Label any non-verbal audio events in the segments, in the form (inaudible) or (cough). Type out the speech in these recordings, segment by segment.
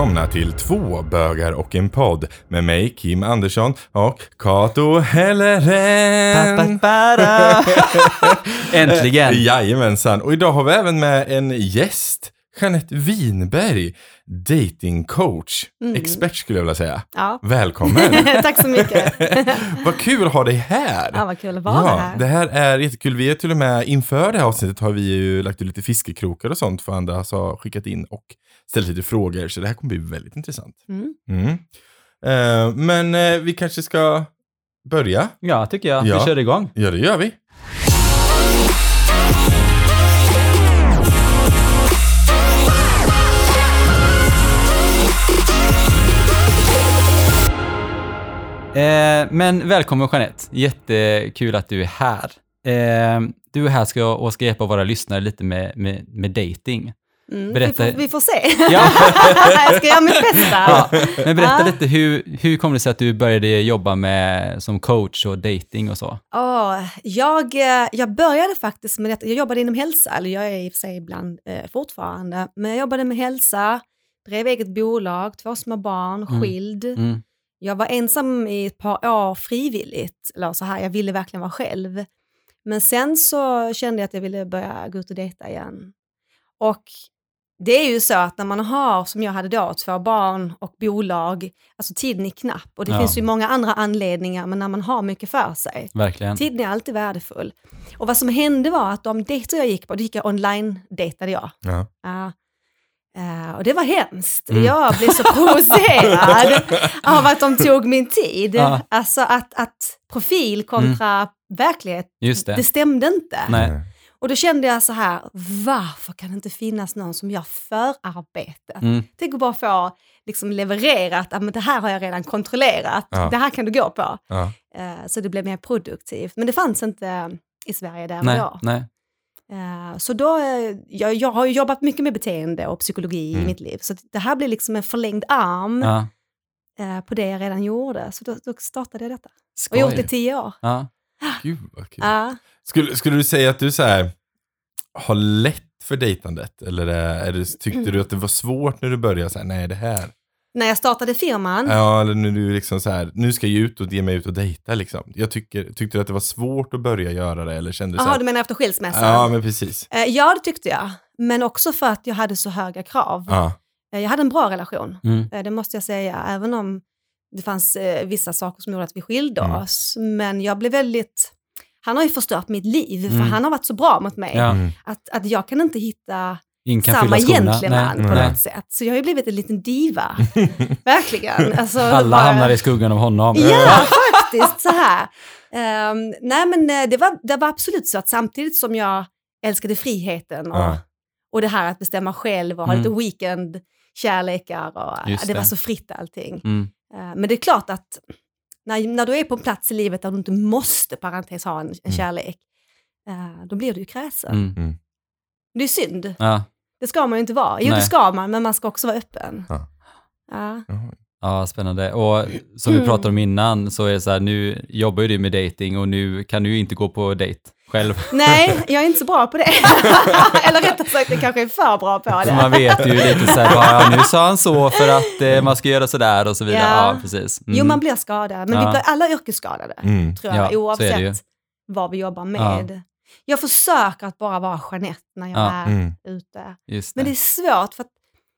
välkomna till Två bögar och en podd med mig Kim Andersson och Kato Helleren. (laughs) Äntligen! Jajamensan, och idag har vi även med en gäst. Jeanette Winberg, datingcoach, expert skulle jag vilja säga. Ja. Välkommen! (laughs) Tack så mycket. (laughs) vad kul att ha dig här! Ja, vad kul att vara här. det här är jättekul. Vi är till och med inför det här avsnittet har vi ju lagt ut lite fiskekrokar och sånt för andra har skickat in och ställt lite frågor. Så det här kommer bli väldigt intressant. Mm. Mm. Eh, men eh, vi kanske ska börja? Ja, tycker jag. Ja. Vi kör igång. Ja, det gör vi. Eh, men välkommen Jeanette. Jättekul att du är här. Eh, du är här ska, och ska hjälpa våra lyssnare lite med, med, med dating. Mm. Berätta- Vi, får, vi får se. Ja. (laughs) jag ska göra mitt bästa. Ja, men berätta lite, hur, hur kom det sig att du började jobba med, som coach och dating och så? Åh, jag, eh, jag började faktiskt med detta. Jag jobbade inom hälsa, eller jag är i och för sig ibland eh, fortfarande. Men jag jobbade med hälsa, drev eget bolag, två små barn, Mm. skild. Mm. Jag var ensam i ett par år frivilligt, eller så här, jag ville verkligen vara själv. Men sen så kände jag att jag ville börja gå ut och dejta igen. Och det är ju så att när man har, som jag hade då, två barn och bolag, alltså tiden är knapp och det Ja. finns ju många andra anledningar, men när man har mycket för sig, Verkligen. tiden är alltid värdefull. Och vad som hände var att de dejter jag gick på, då gick jag online-dejtade jag. Ja. Ja. Eh, och det var hemskt. Mm. Jag blev så provocerad (laughs) av att de tog min tid. Ja. Alltså att, att profil kontra verklighet, Just det. det. stämde inte. Nej. Och då kände jag så här, varför kan det inte finnas någon som gör förarbetet? Mm. Tänk att bara få liksom levererat, att men det här har jag redan kontrollerat, Ja. det här kan du gå på. Ja. Eh, så det blev mer produktivt. Men det fanns inte i Sverige där Nej. och då. Nej. Eh, Så då, eh, jag, jag har jobbat mycket med beteende och psykologi Mm. i mitt liv, så det här blir liksom en förlängd arm Ja. eh, på det jag redan gjorde. Så då, då startade jag detta. Och Skoj. har gjort det i tio år. Ja. Gud vad kul. Ja. Skulle, skulle du säga att du så här, har lätt för dejtandet? Eller är, det, tyckte du att det var svårt när du började? Så här, nej, det här. När jag startade firman, Ja, eller när du liksom så här, nu ska jag ut och ge mig ut och dejta liksom. Jag tycker, tyckte du att det var svårt att börja göra det? Eller kände du så jaha här, du menar efter skilsmässan? Ja, men precis. Eh, ja, det tyckte jag. Men också för att jag hade så höga krav. Ja, Eh, Jag hade en bra relation, Mm. eh, det måste jag säga, även om det fanns eh, vissa saker som gjorde att vi skilde Mm. oss. Men jag blev väldigt... Han har ju förstört mitt liv, för Mm. han har varit så bra mot mig. Ja. mm. Att, att jag kan inte hitta kan samma gentleman Nej. på Nej. något sätt. Så jag har ju blivit en liten diva. (laughs) Verkligen. Alltså, Alla bara- hamnar i skuggan av honom. Ja, faktiskt så här. Ehm, nej men eh, det var, det var absolut så att samtidigt som jag älskade friheten och, Ja. och det här att bestämma själv och ha Mm. lite weekendkärlekar och Just det var det. så fritt allting. Mm. Eh, men det är klart att när, när du är på en plats i livet där du inte måste, parentes, ha en, en Mm. kärlek, eh, då blir du ju kräsen. Mm. Det är synd. Ja. Det ska man ju inte vara. Jo, Nej. det ska man, men man ska också vara öppen. Ja. Ja. Ja, spännande. Och som vi Mm. pratade om innan så är det så här, nu jobbar ju du med dating och nu kan du ju inte gå på dejt själv. Nej, (laughs) jag är inte så bra på det. (laughs) Eller rättare sagt, jag kanske är för bra på det. man vet ju lite så här, bara, ja, nu sa han så för att eh, man ska göra så där och så vidare. Ja, Ja. precis. Mm. Jo, man blir skadad, men vi Ja. blir alla yrkesskadade, Mm. tror jag, Ja, det oavsett vad vi jobbar med. Jag försöker att bara vara Jeanette när jag Ja. är Mm. ute. Just Men det. det är svårt, för att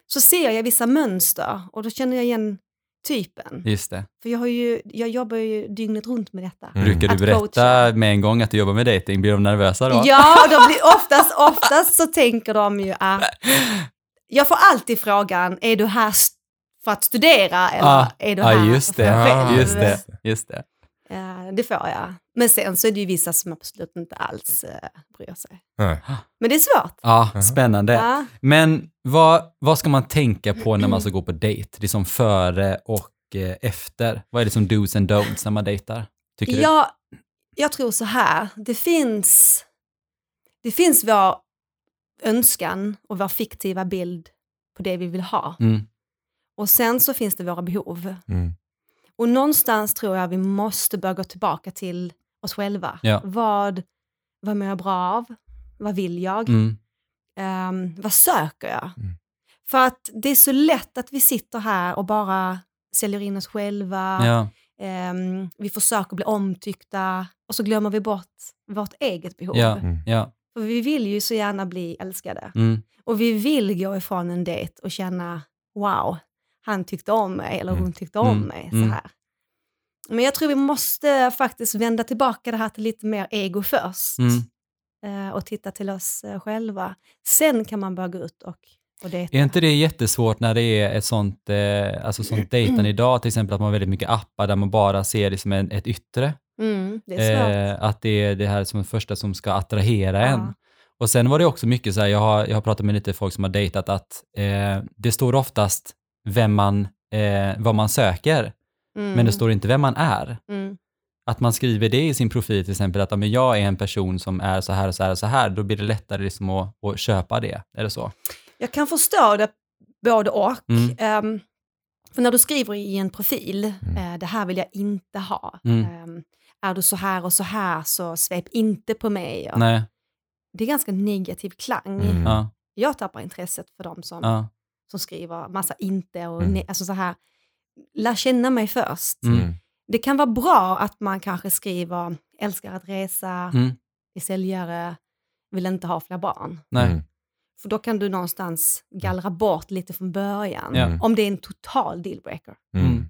så ser jag vissa mönster och då känner jag igen typen. Just det. För jag, har ju, jag jobbar ju dygnet runt med detta. Mm. Brukar du berätta coacha. med en gång att du jobbar med dating? Blir de nervösa då? Ja, de blir oftast, oftast så tänker de ju att... Jag får alltid frågan, är du här för att studera eller Ah, är du Ja, här just för det. dig själv? Just det. Just det. Eh, det får jag. Men sen så är det ju vissa som absolut inte alls eh, bryr sig. Nej. Men det är svårt. Ja, spännande. Ja. Men vad, vad ska man tänka på när man ska gå på dejt? Liksom före och eh, efter? Vad är det som do's and don'ts när man dejtar? Tycker du? Jag, jag tror så här, det finns, det finns vår önskan och vår fiktiva bild på det vi vill ha. Mm. Och sen så finns det våra behov. Mm. Och någonstans tror jag vi måste börja gå tillbaka till oss själva. Ja. Vad, vad mår jag bra av? Vad vill jag? Mm. Ehm, vad söker jag? Mm. För att det är så lätt att vi sitter här och bara säljer in oss själva. Ja. Ehm, vi försöker bli omtyckta och så glömmer vi bort vårt eget behov. Ja. Mm. Ja. För vi vill ju så gärna bli älskade. Mm. Och vi vill gå ifrån en dejt och känna wow, han tyckte om mig eller hon tyckte om Mm. mig. Så Mm. här. Men jag tror vi måste faktiskt vända tillbaka det här till lite mer ego först. Mm. eh, och titta till oss eh, själva. Sen kan man börja gå ut och, och dejta. Är inte det jättesvårt när det är ett sånt, eh, alltså sånt dejtande (clears throat) idag, till exempel att man har väldigt mycket appar där man bara ser det som ett yttre? Mm, det. Eh, att det är det här som det första som ska attrahera Ja. en. Och sen var det också mycket så här, jag har, jag har pratat med lite folk som har dejtat, att eh, det står oftast vem man, eh, vad man söker, Mm, men det står inte vem man är. mm, Att man skriver det i sin profil till exempel, att men jag är en person som är så här och så här och så här, då blir det lättare liksom att, att köpa det. Är det så? Jag kan förstå det både och. Mm. Ehm, för när du skriver i en profil, Mm. eh, det här vill jag inte ha. Mm. Ehm, är du så här och så här så svep inte på mig. Och Nej. Det är ganska negativ klang. Mm. Ja, Jag tappar intresset för dem som, ja, som skriver massa inte och Mm. alltså så här. Lär känna mig först. Mm. Mm. Det kan vara bra att man kanske skriver älskar att resa, mm. är säljare, vill inte ha fler barn. nej. Mm. För då kan du någonstans gallra bort lite från början. Ja. Om det är en total dealbreaker. Mm. Mm.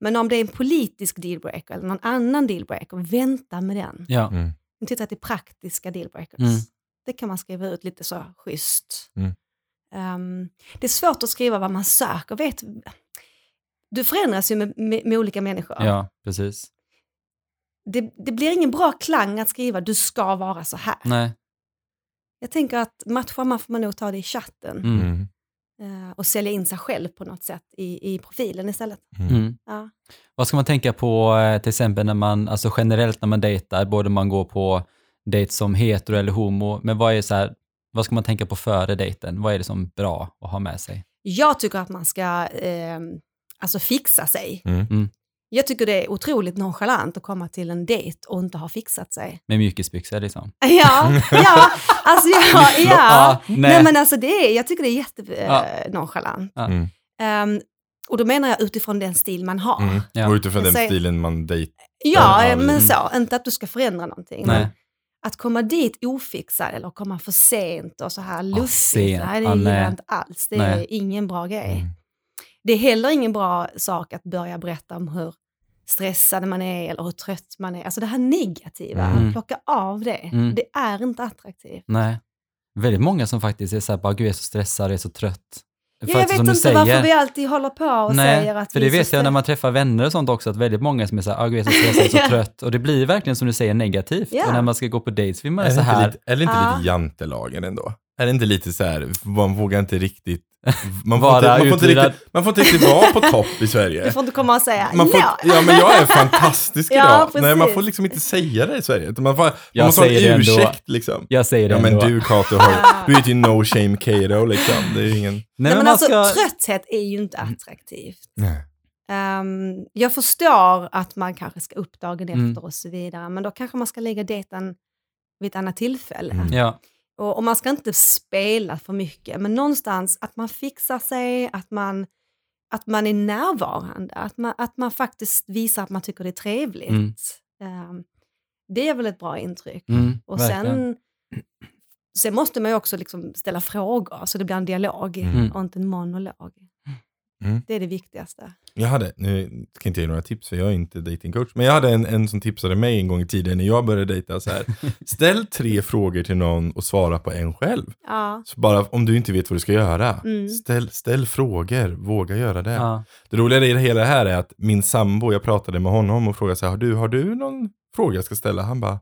Men om det är en politisk dealbreaker eller någon annan dealbreaker, vänta med den. Ja. Mm. Titta till praktiska dealbreakers. Mm. Det kan man skriva ut lite så schysst. Mm. Ehm, det är svårt att skriva vad man söker. Vet, du förändras ju med, med, med olika människor. ja, precis. Det, det blir ingen bra klang att skriva du ska vara så här. Nej. Jag tänker att matchar man får man nog ta det i chatten Mm. Eh, och sälja in sig själv på något sätt i, i profilen istället. Mm. Mm. Ja. Vad ska man tänka på eh, till exempel när man, alltså generellt när man dejtar, både man går på dejt som hetero eller homo, men vad är så här, vad ska man tänka på före dejten? Vad är det som är bra att ha med sig? Jag tycker att man ska eh, alltså fixa sig. Mm. Jag tycker det är otroligt nonchalant att komma till en dejt och inte ha fixat sig. Med mjukisbyxor liksom? (laughs) Ja, ja, alltså ja, (laughs) ja. Ja, nej. nej. men alltså det är, jag tycker det är jätte Ja. eh, nonchalant. Ja. Mm. Ehm, och då menar jag utifrån den stil man har. Mm. Ja. Och utifrån Jag den säger- stilen man dejtar. Ja, Ja, men mm. så, inte att du ska förändra någonting. Nej. Att komma dit ofixad eller komma för sent och så här lustigt, sent. nej, det Ja, gillar jag inte alls. Det är Nej. ingen bra grej. Mm. Det är heller ingen bra sak att börja berätta om hur stressad man är eller hur trött man är. Alltså det här negativa, Mm. plocka av det. Mm. Det är inte attraktivt. Nej. Väldigt många som faktiskt är så här, bara, gud jag är så stressad, jag är så trött. Ja, För jag vet som du inte varför vi alltid håller på och säger Nej, att för vi det vet jag när man träffar vänner och sånt också, att väldigt många som är så här, ah, jag är så (laughs) stressad, så trött. Och det blir verkligen som du säger negativt. Ja. Och när man ska gå på dates vill man Är så inte här, lite, är det inte Ja. lite jantelagen ändå? Är det inte lite så här, man vågar inte riktigt... Man får, Vara inte, man, får inte riktigt, man får inte riktigt vara på topp i Sverige. Du får inte komma och säga Man får, ja. ja men jag är fantastisk (laughs) Ja, idag. precis. Nej man får liksom inte säga det i Sverige. Man får, Jag man får en ursäkt liksom. jag säger det Ja men ändå. du Kato, har- du är ju no shame Kato liksom. Det är ingen... Nej, Nej, men alltså, ska... Mm. trötthet är ju inte attraktivt. Nej. Ehm, jag förstår att man kanske ska upp dagen Mm. efter och så vidare, men då kanske man ska lägga dejten vid ett annat tillfälle. Mm. Ja, Och, och man ska inte spela för mycket, men någonstans att man fixar sig, att man, att man är närvarande, att man, att man faktiskt visar att man tycker det är trevligt. Mm. Ehm, det är väl ett bra intryck. mm, Och verkligen. sen, sen måste man ju också liksom ställa frågor, så det blir en dialog Mm. och inte en monolog. Mm. Det är det viktigaste. Jag hade, nu ska jag inte ge några tips för jag är inte datingcoach, men jag hade en, en som tipsade mig en gång i tiden när jag började dejta så här. (laughs) Ställ tre frågor till någon och svara på en själv. Ja. Så bara om du inte vet vad du ska göra, Mm. ställ, ställ frågor, våga göra det. Ja. Det roliga i det hela här är att min sambo, jag pratade med honom och frågade så här, har du, har du någon fråga jag ska ställa? Han bara,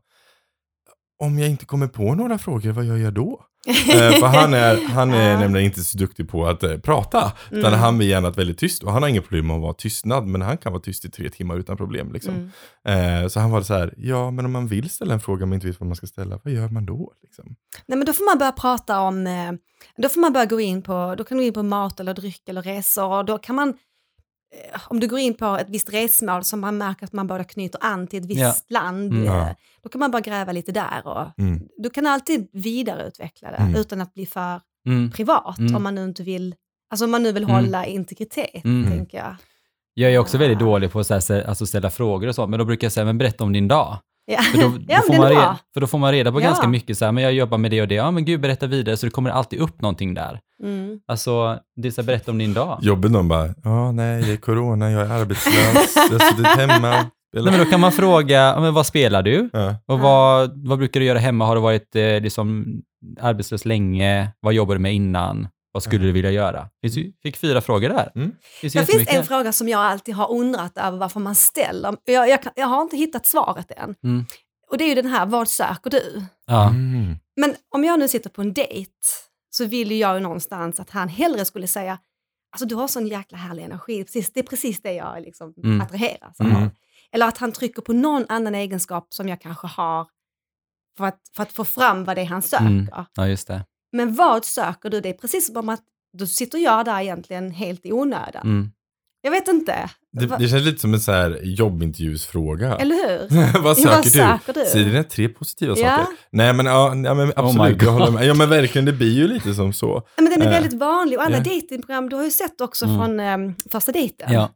om jag inte kommer på några frågor, vad gör jag då? Eh, för (laughs) han är, han är Ja. nämligen inte så duktig på att eh, prata, utan Mm. han vill gärna väldigt tyst. Och han har inga problem med att vara tystnad, men han kan vara tyst i tre timmar utan problem. Liksom. Mm. Eh, så han var så här, ja men om man vill ställa en fråga men inte vet vad man ska ställa, vad gör man då? Liksom? Nej, men då får man börja prata om, eh, då får man börja gå in på, då kan du gå in på mat eller dryck eller resor och då kan man, om du går in på ett visst resmål som man märker att man båda knyter an till ett visst Ja. land, Mm. eh, Ja. då kan man bara gräva lite där och Mm. du kan alltid vidareutveckla det Mm. utan att bli för Mm. privat Mm. om man nu inte vill Alltså om man nu vill Mm. hålla integritet, Mm. tänker jag. Jag är också väldigt Ah. dålig på att så här, stä- alltså ställa frågor och så, men då brukar jag säga, men berätta om din dag. Ja, För då, (laughs) då, ja får, man reda, för då får man reda på Ja. ganska mycket, så här, men jag jobbar med det och det, ja men gud, berätta vidare, så det kommer alltid upp någonting där. Mm. Alltså, det är så här, berätta om din dag. Jobbet de bara, ja nej det är corona, jag är arbetslös, (laughs) jag har suttit hemma. Nej, men då kan man fråga, men vad spelar du? Ja. Och vad, vad brukar du göra hemma? Har du varit eh, liksom, arbetslös länge? Vad jobbar du med innan? Vad skulle du vilja göra? Vi fick fyra frågor där. Mm. finns Det finns en fråga som jag alltid har undrat över varför man ställer. Jag, jag, jag har inte hittat svaret än. Mm. Och det är ju den här, vad söker du? Ja. Mm. Men om jag nu sitter på en dejt så vill jag ju någonstans att han hellre skulle säga Alltså du har sån jäkla härlig energi, precis, det är precis det jag liksom Mm. attraheras Mm. av. Eller att han trycker på någon annan egenskap som jag kanske har för att, för att få fram vad det är han söker. Mm. ja, just det. Men vad söker du? Det är precis som att då sitter jag där egentligen helt i onödan. Mm. Jag vet inte. Det, det känns lite som en så här jobbintervjusfråga. Eller hur? (laughs) vad Ja, vad söker söker du? du? Säg dina tre positiva Ja. saker. Nej men, ja, ja, men absolut, my jag håller God. med. Ja men verkligen, det blir ju lite som så. Ja, Men den är Eh, väldigt vanlig och alla ja. datingprogram, du har ju sett också Mm. från um, första dejten. Ja.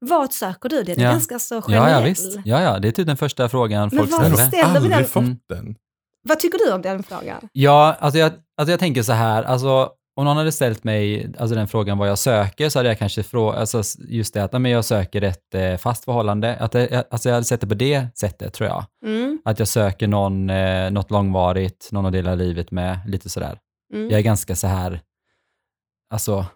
Vad söker du? Den är Ja. ganska så generell. Ja, ja, visst. Ja, ja, det är typ den första frågan Men folk varför ställer. ställer vi Aldrig den? fått Mm. den. Vad tycker du om den frågan? Ja, alltså jag, alltså jag tänker så här, alltså om någon hade ställt mig alltså den frågan vad jag söker så hade jag kanske frågat, alltså just det att men jag söker ett eh, fast förhållande, att det, alltså jag hade sett det på det sättet tror jag. Mm. Att jag söker någon, eh, något långvarigt, någon att dela livet med, lite sådär. Mm. Jag är ganska så här, alltså,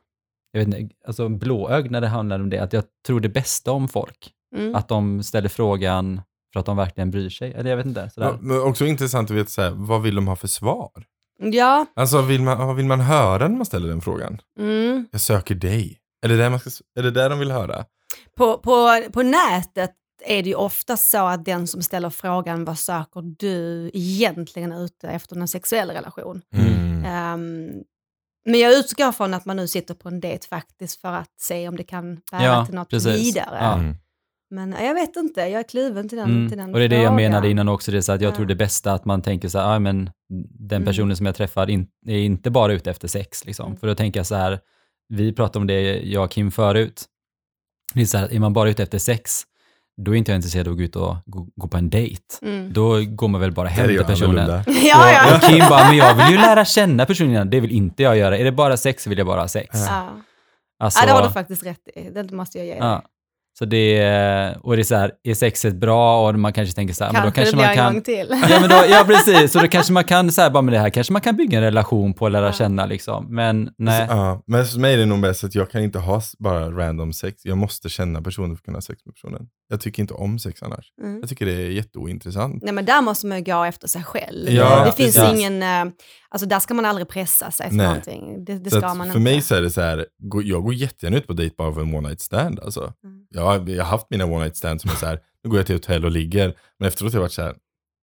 jag vet inte, alltså blåögd när det handlar om det, att jag tror det bästa om folk. Mm. Att de ställer frågan för att de verkligen bryr sig. Eller jag vet inte, sådär. Men också intressant att veta så här, vad vill de ha för svar? Ja, Alltså vill man, vad vill man höra när man ställer den frågan? mm. Jag söker dig. Är det där, man ska, är det där de vill höra? på, på, på nätet är det ju ofta så att den som ställer frågan vad söker du egentligen är ute efter en sexuell relation. Mm. Ehm, men jag utgår från att man nu sitter på en dejt faktiskt för att se om det kan bära Ja, till något precis. vidare. Ja. Mm. Men jag vet inte, jag är kluven till den, till den Mm. Och det är det jag menade innan också, det är så att jag Ja. tror det bästa att man tänker så här, ah, men den Mm. personen som jag träffar in, är inte bara ute efter sex. Liksom. Mm. För då tänker jag så här, vi pratade om det, jag och Kim förut, det är så här, är man bara ute efter sex, då är inte jag intresserad av att gå ut och gå, gå på en dejt. Mm. Då går man väl bara hem till jag personen. Ja, (laughs) ja. Och, och Kim bara, men jag vill ju lära känna personen. Det vill inte jag göra. Är det bara sex så vill jag bara ha sex. Ja. Alltså, ja, det har du faktiskt rätt i. Det måste jag ge dig. ja. Så det är, och det är så här, är sexet bra och man kanske tänker så här, men då Kanske kanske det blir man en kan... gång till. (laughs) Ja, men då, ja, (laughs) precis. Så då kanske man kan, så här, bara med det här, kanske man kan bygga en relation på och lära Ja. känna liksom. Men nej. Ja, men för mig är det nog bäst att jag kan inte ha bara random sex. Jag måste känna personen för att kunna ha sex med personen. Jag tycker inte om sex annars. Mm. Jag tycker det är jätteointressant. Nej men där måste man ju gå efter sig själv. Ja, det finns precis. ingen, eh, alltså där ska man aldrig pressa sig för Nej. någonting. Det, det Så ska man för inte. mig så är det så här, jag går jättegärna ut på dejt bara för en one night stand. Alltså. Mm. Jag, har, jag har haft mina one night stand som är så här, nu går jag till hotell och ligger. Men efteråt har jag varit så här,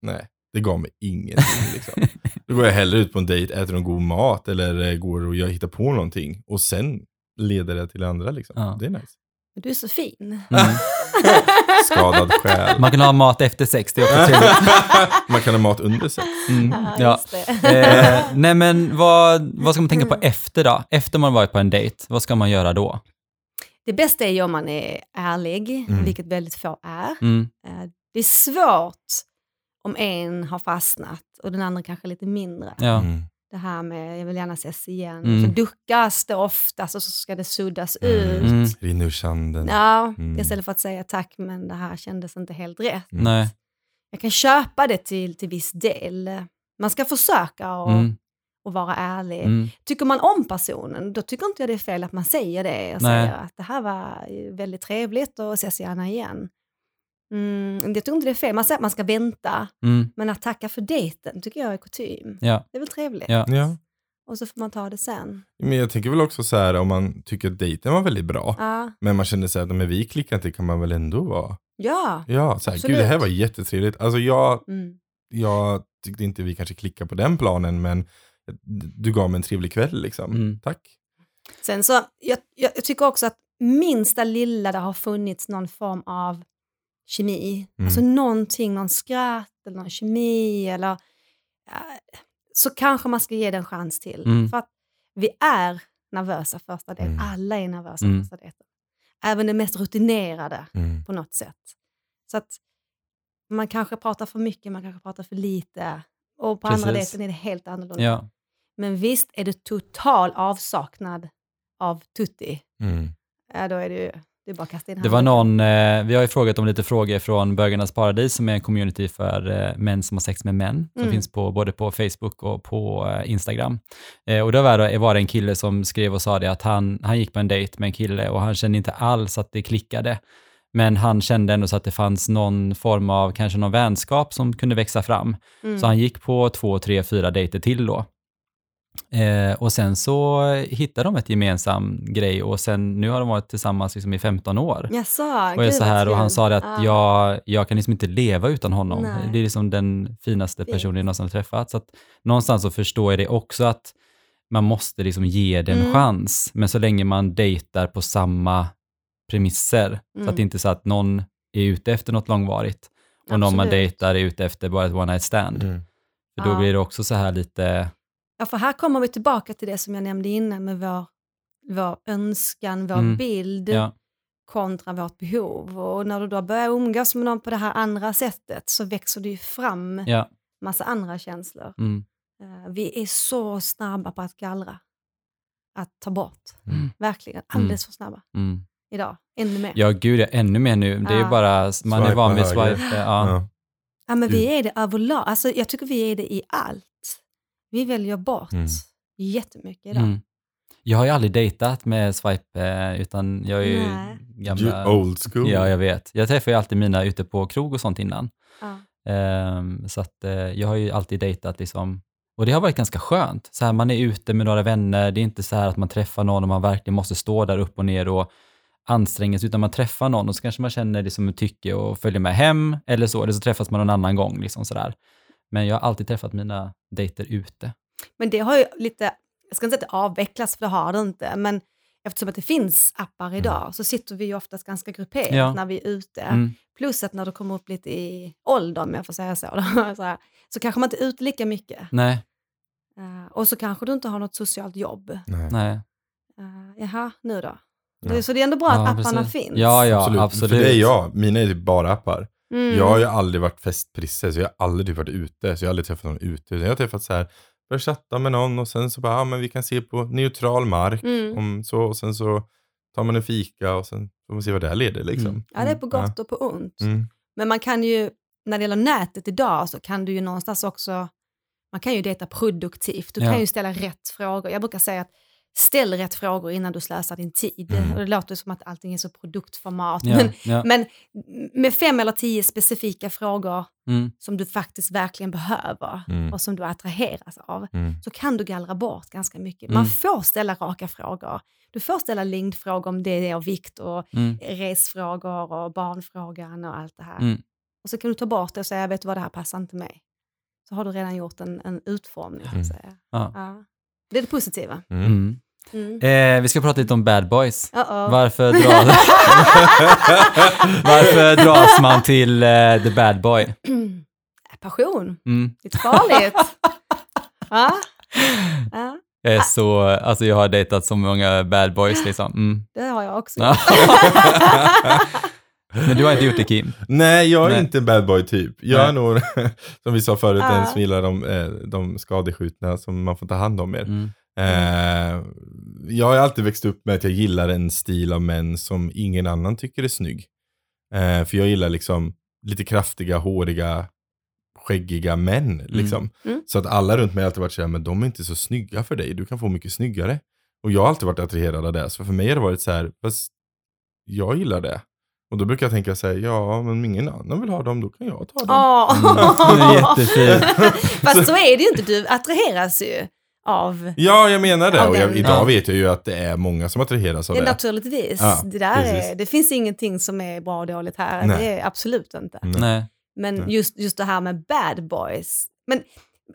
nej, det gav mig ingenting. Liksom. (laughs) Då går jag hellre ut på en dejt, äter någon god mat eller eh, går och jag hittar på någonting. Och sen leder det till andra. Liksom. Ja. Det är nice. Du är så fin. Mm. (laughs) Skadad själ. Man kan ha mat efter sex, det är också trevligt. (laughs) Man kan ha mat under sex. Mm. Ja, Ja. Eh, (laughs) nej men vad, vad ska man tänka på efter då? Efter man varit på en dejt, vad ska man göra då? Det bästa är ju om man är ärlig, Mm. vilket väldigt få är. Mm. Eh, Det är svårt om en har fastnat och den andra kanske lite mindre. Ja. Mm. Det här med jag vill gärna ses igen. Mm. Så duckas det oftast och så ska det suddas Mm. ut. Mm. Rinner ur sanden. Ja, Mm. istället för att säga tack men det här kändes inte helt rätt. Mm. Nej. Jag kan köpa det till, till viss del. Man ska försöka och, Mm. och vara ärlig. Mm. Tycker man om personen, då tycker inte jag det är fel att man säger det. Och Nej. säger att det här var väldigt trevligt och ses gärna igen. Mm, jag tycker inte det är fel. Man säger att man ska vänta, Mm. men att tacka för dejten tycker jag är kutym. Ja. Det är väl trevligt. Ja. Ja. Och så får man ta det sen. Men jag tänker väl också så här om man tycker att dejten var väldigt bra. Ja, Men man känner sig att men vi klickar inte kan man väl ändå vara. ja. Ja, så här, Absolut. gud det här var jättetrevligt. Alltså jag, Mm. jag tyckte inte vi kanske klickar på den planen men du gav mig en trevlig kväll liksom. Mm. Tack. Sen så, jag, jag, jag tycker också att minsta lilla det har funnits någon form av kemi, Mm. alltså någonting, någon skratt eller någon kemi eller så kanske man ska ge den en chans till. Mm. För att vi är nervösa första dejten. Mm. Alla är nervösa Mm. första dejten. Även den mest rutinerade Mm. på något sätt. Så att man kanske pratar för mycket, man kanske pratar för lite. Och på andra Precis. dejten är det helt annorlunda. Ja. Men visst är det total avsaknad av tutti, Mm. ja, då är det ju det är bara att kasta in Det var någon, eh, vi har ju frågat om lite frågor från Bögarnas Paradis som är en community för eh, män som har sex med män, som Mm. finns på, både på Facebook och på eh, Instagram. Eh, och då var det, var det en kille som skrev och sa det att han, han gick på en dejt med en kille och han kände inte alls att det klickade. Men han kände ändå så att det fanns någon form av, kanske någon vänskap som kunde växa fram. Mm. Så han gick på två, tre, fyra dejter till då. Eh, och sen så hittade de ett gemensam grej och sen nu har de varit tillsammans liksom i 15 år. Jaså, och, jag så här, och han sa det att Ah. jag, jag kan liksom inte leva utan honom. Nej. Det är liksom den finaste personen jag någonsin har träffat. Så att någonstans så förstår jag det också att man måste liksom ge det en Mm. chans. Men så länge man dejtar på samma premisser, så Mm. att det inte är så att någon är ute efter något långvarigt och någon man Absolut. dejtar är ute efter bara ett one night stand. Mm. För då Ja. blir det också så här lite, Ja, för här kommer vi tillbaka till det som jag nämnde innan med vår, vår önskan, vår Mm. bild ja, kontra vårt behov. Och när du då börjar umgås med någon på det här andra sättet så växer det ju fram ja, massa andra känslor. mm, Eh, Vi är så snabba på att gallra, att ta bort. Mm. Verkligen, alldeles för snabba mm. idag. Ännu mer. Ja, gud, ja, ännu mer nu. Det är Ja. bara, man är Swipa van vid swipe. Ja. Ja. Ja, men vi Mm. är det överlag. Alltså, jag tycker vi är det i allt. Vi väljer bort Mm. jättemycket idag. Mm. Jag har ju aldrig dejtat med swipe, eh, utan jag är ju Nej. gamla... You old school. Ja, jag vet. Jag träffar ju alltid mina ute på krog och sånt innan. Ja. Ehm, så att eh, jag har ju alltid dejtat liksom, och det har varit ganska skönt. Så här, man är ute med några vänner, det är inte så här att man träffar någon och man verkligen måste stå där upp och ner och anstränga sig, utan man träffar någon och så kanske man känner det som ett tycke och följer med hem eller så, eller så träffas man någon annan gång. Liksom sådär. Men jag har alltid träffat mina dejter ute. Men det har ju lite, jag ska inte säga att det avvecklas för det har det inte, men eftersom att det finns appar idag så sitter vi ju oftast ganska grupperat Ja. när vi är ute. Mm. Plus att när du kommer upp lite i ålder, om jag får säga så, då, (laughs) så, här, så kanske man inte är ute lika mycket. Nej, Eh, och så kanske du inte har något socialt jobb. Nej. nej. Uh, jaha, nu då? Ja. Så det är ändå bra Ja, att apparna precis. finns. Ja, ja, absolut. För det är jag. Mina är typ bara appar. Mm. Jag har ju aldrig varit festprisse, så jag har aldrig typ varit ute. Så jag har aldrig träffat någon ute. Jag har träffat så här, börjat chatta med någon och sen så bara, ja men vi kan se på neutral mark. Mm. Om så, och sen så tar man en fika och sen får man se vad det här leder liksom. Mm. Ja, det är på gott och på ont. Mm. Men man kan ju, när det gäller nätet idag, så kan du ju någonstans också, man kan ju dejta produktivt. Du Ja. kan ju ställa rätt frågor. Jag brukar säga att ställ rätt frågor innan du slösar din tid. Mm. Och det låter som att allting är så produktformat. Ja, Men, ja. men med fem eller tio specifika frågor Mm. som du faktiskt verkligen behöver Mm. och som du attraheras av, Mm. så kan du gallra bort ganska mycket. Man Mm. får ställa raka frågor. Du får ställa längdfrågor om det är av vikt och Mm. resfrågor och barnfrågan och allt det här. Och så kan du ta bort det och säga, vet du vad, det här passar inte mig. Så har du redan gjort en, en utformning. Så att säga. Ja. Det är det positiva. Mm. Mm. Mm. Eh, vi ska prata lite om bad boys. Uh-oh. Varför, dras... (laughs) Varför dras man till eh, the bad boy? (clears throat) Passion, Mm. lite farligt. (laughs) ja. ja, Jag är så, alltså jag har dejtat så många bad boys liksom. Mm. det har jag också. (laughs) Men du har inte gjort det Kim? Nej, jag är Nej. inte en bad boy typ. Jag Nej. är nog, (laughs) som vi sa förut, Ja. en som gillar de, eh, de skadeskjutna som man får ta hand om mer. Mm. Eh, jag har alltid växt upp med att jag gillar en stil av män som ingen annan tycker är snygg. Eh, för jag gillar liksom lite kraftiga, håriga, skäggiga män. Liksom. Mm. Så att alla runt mig har alltid varit såhär, men de är inte så snygga för dig, du kan få mycket snyggare. Och jag har alltid varit attraherad av det, så för mig har det varit så här, fast jag gillar det. Och då brukar jag tänka så här, ja men ingen annan vill ha dem, då kan jag ta dem. Mm, är jättefint. (laughs) Fast så är det ju inte, du attraheras ju av Ja, jag menar det. Och jag, idag Ja. vet jag ju att det är många som attraheras av Ja, det. naturligtvis. Ja, det, där precis. är, det finns ingenting som är bra och dåligt här. Nej. Det är absolut inte. Nej. Men Nej. just, just det här med bad boys. Men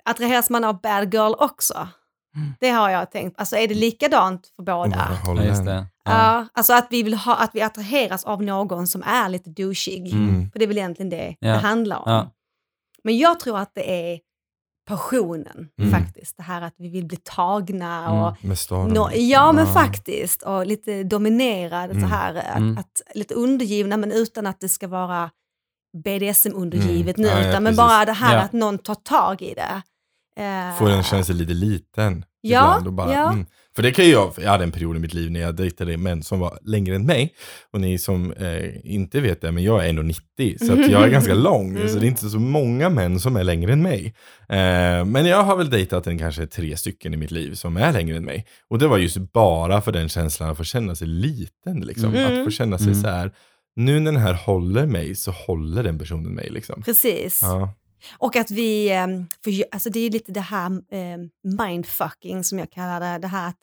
attraheras man av bad girl också? Mm. Det har jag tänkt. Alltså är det likadant för båda? Oh, Ja, just det. Ja. Ja. alltså att vi, vill ha, att vi attraheras av någon som är lite douchig. Mm. För det är väl egentligen det Ja. det handlar om. Ja. Men jag tror att det är passionen Mm. faktiskt. Det här att vi vill bli tagna Mm. och Med staden. Liksom. ja, men faktiskt. Och lite dominerad, så Mm. här, att, Mm. att, lite undergivna, men utan att det ska vara BDSM-undergivet Mm. nu, Ja, ja, utan men precis. bara det här Ja. att någon tar tag i det. Eh, Får en känna sig lite liten. Ja, ibland och bara, ja. mm. För det kan ju jag, jag hade en period i mitt liv när jag dejtade män som var längre än mig. Och ni som eh, inte vet det, men jag är 1,90 så att jag är (laughs) ganska lång. Mm. Så det är inte så många män som är längre än mig. Eh, men jag har väl dejtat en kanske tre stycken i mitt liv som är längre än mig. Och det var just bara för den känslan att få känna sig liten. Liksom. Mm. Att få känna sig Mm. så här, nu när den här håller mig så håller den personen mig. Liksom. Precis. Ja. Och att vi, eh, får, ju- alltså det är lite det här eh, mindfucking som jag kallar det, det här att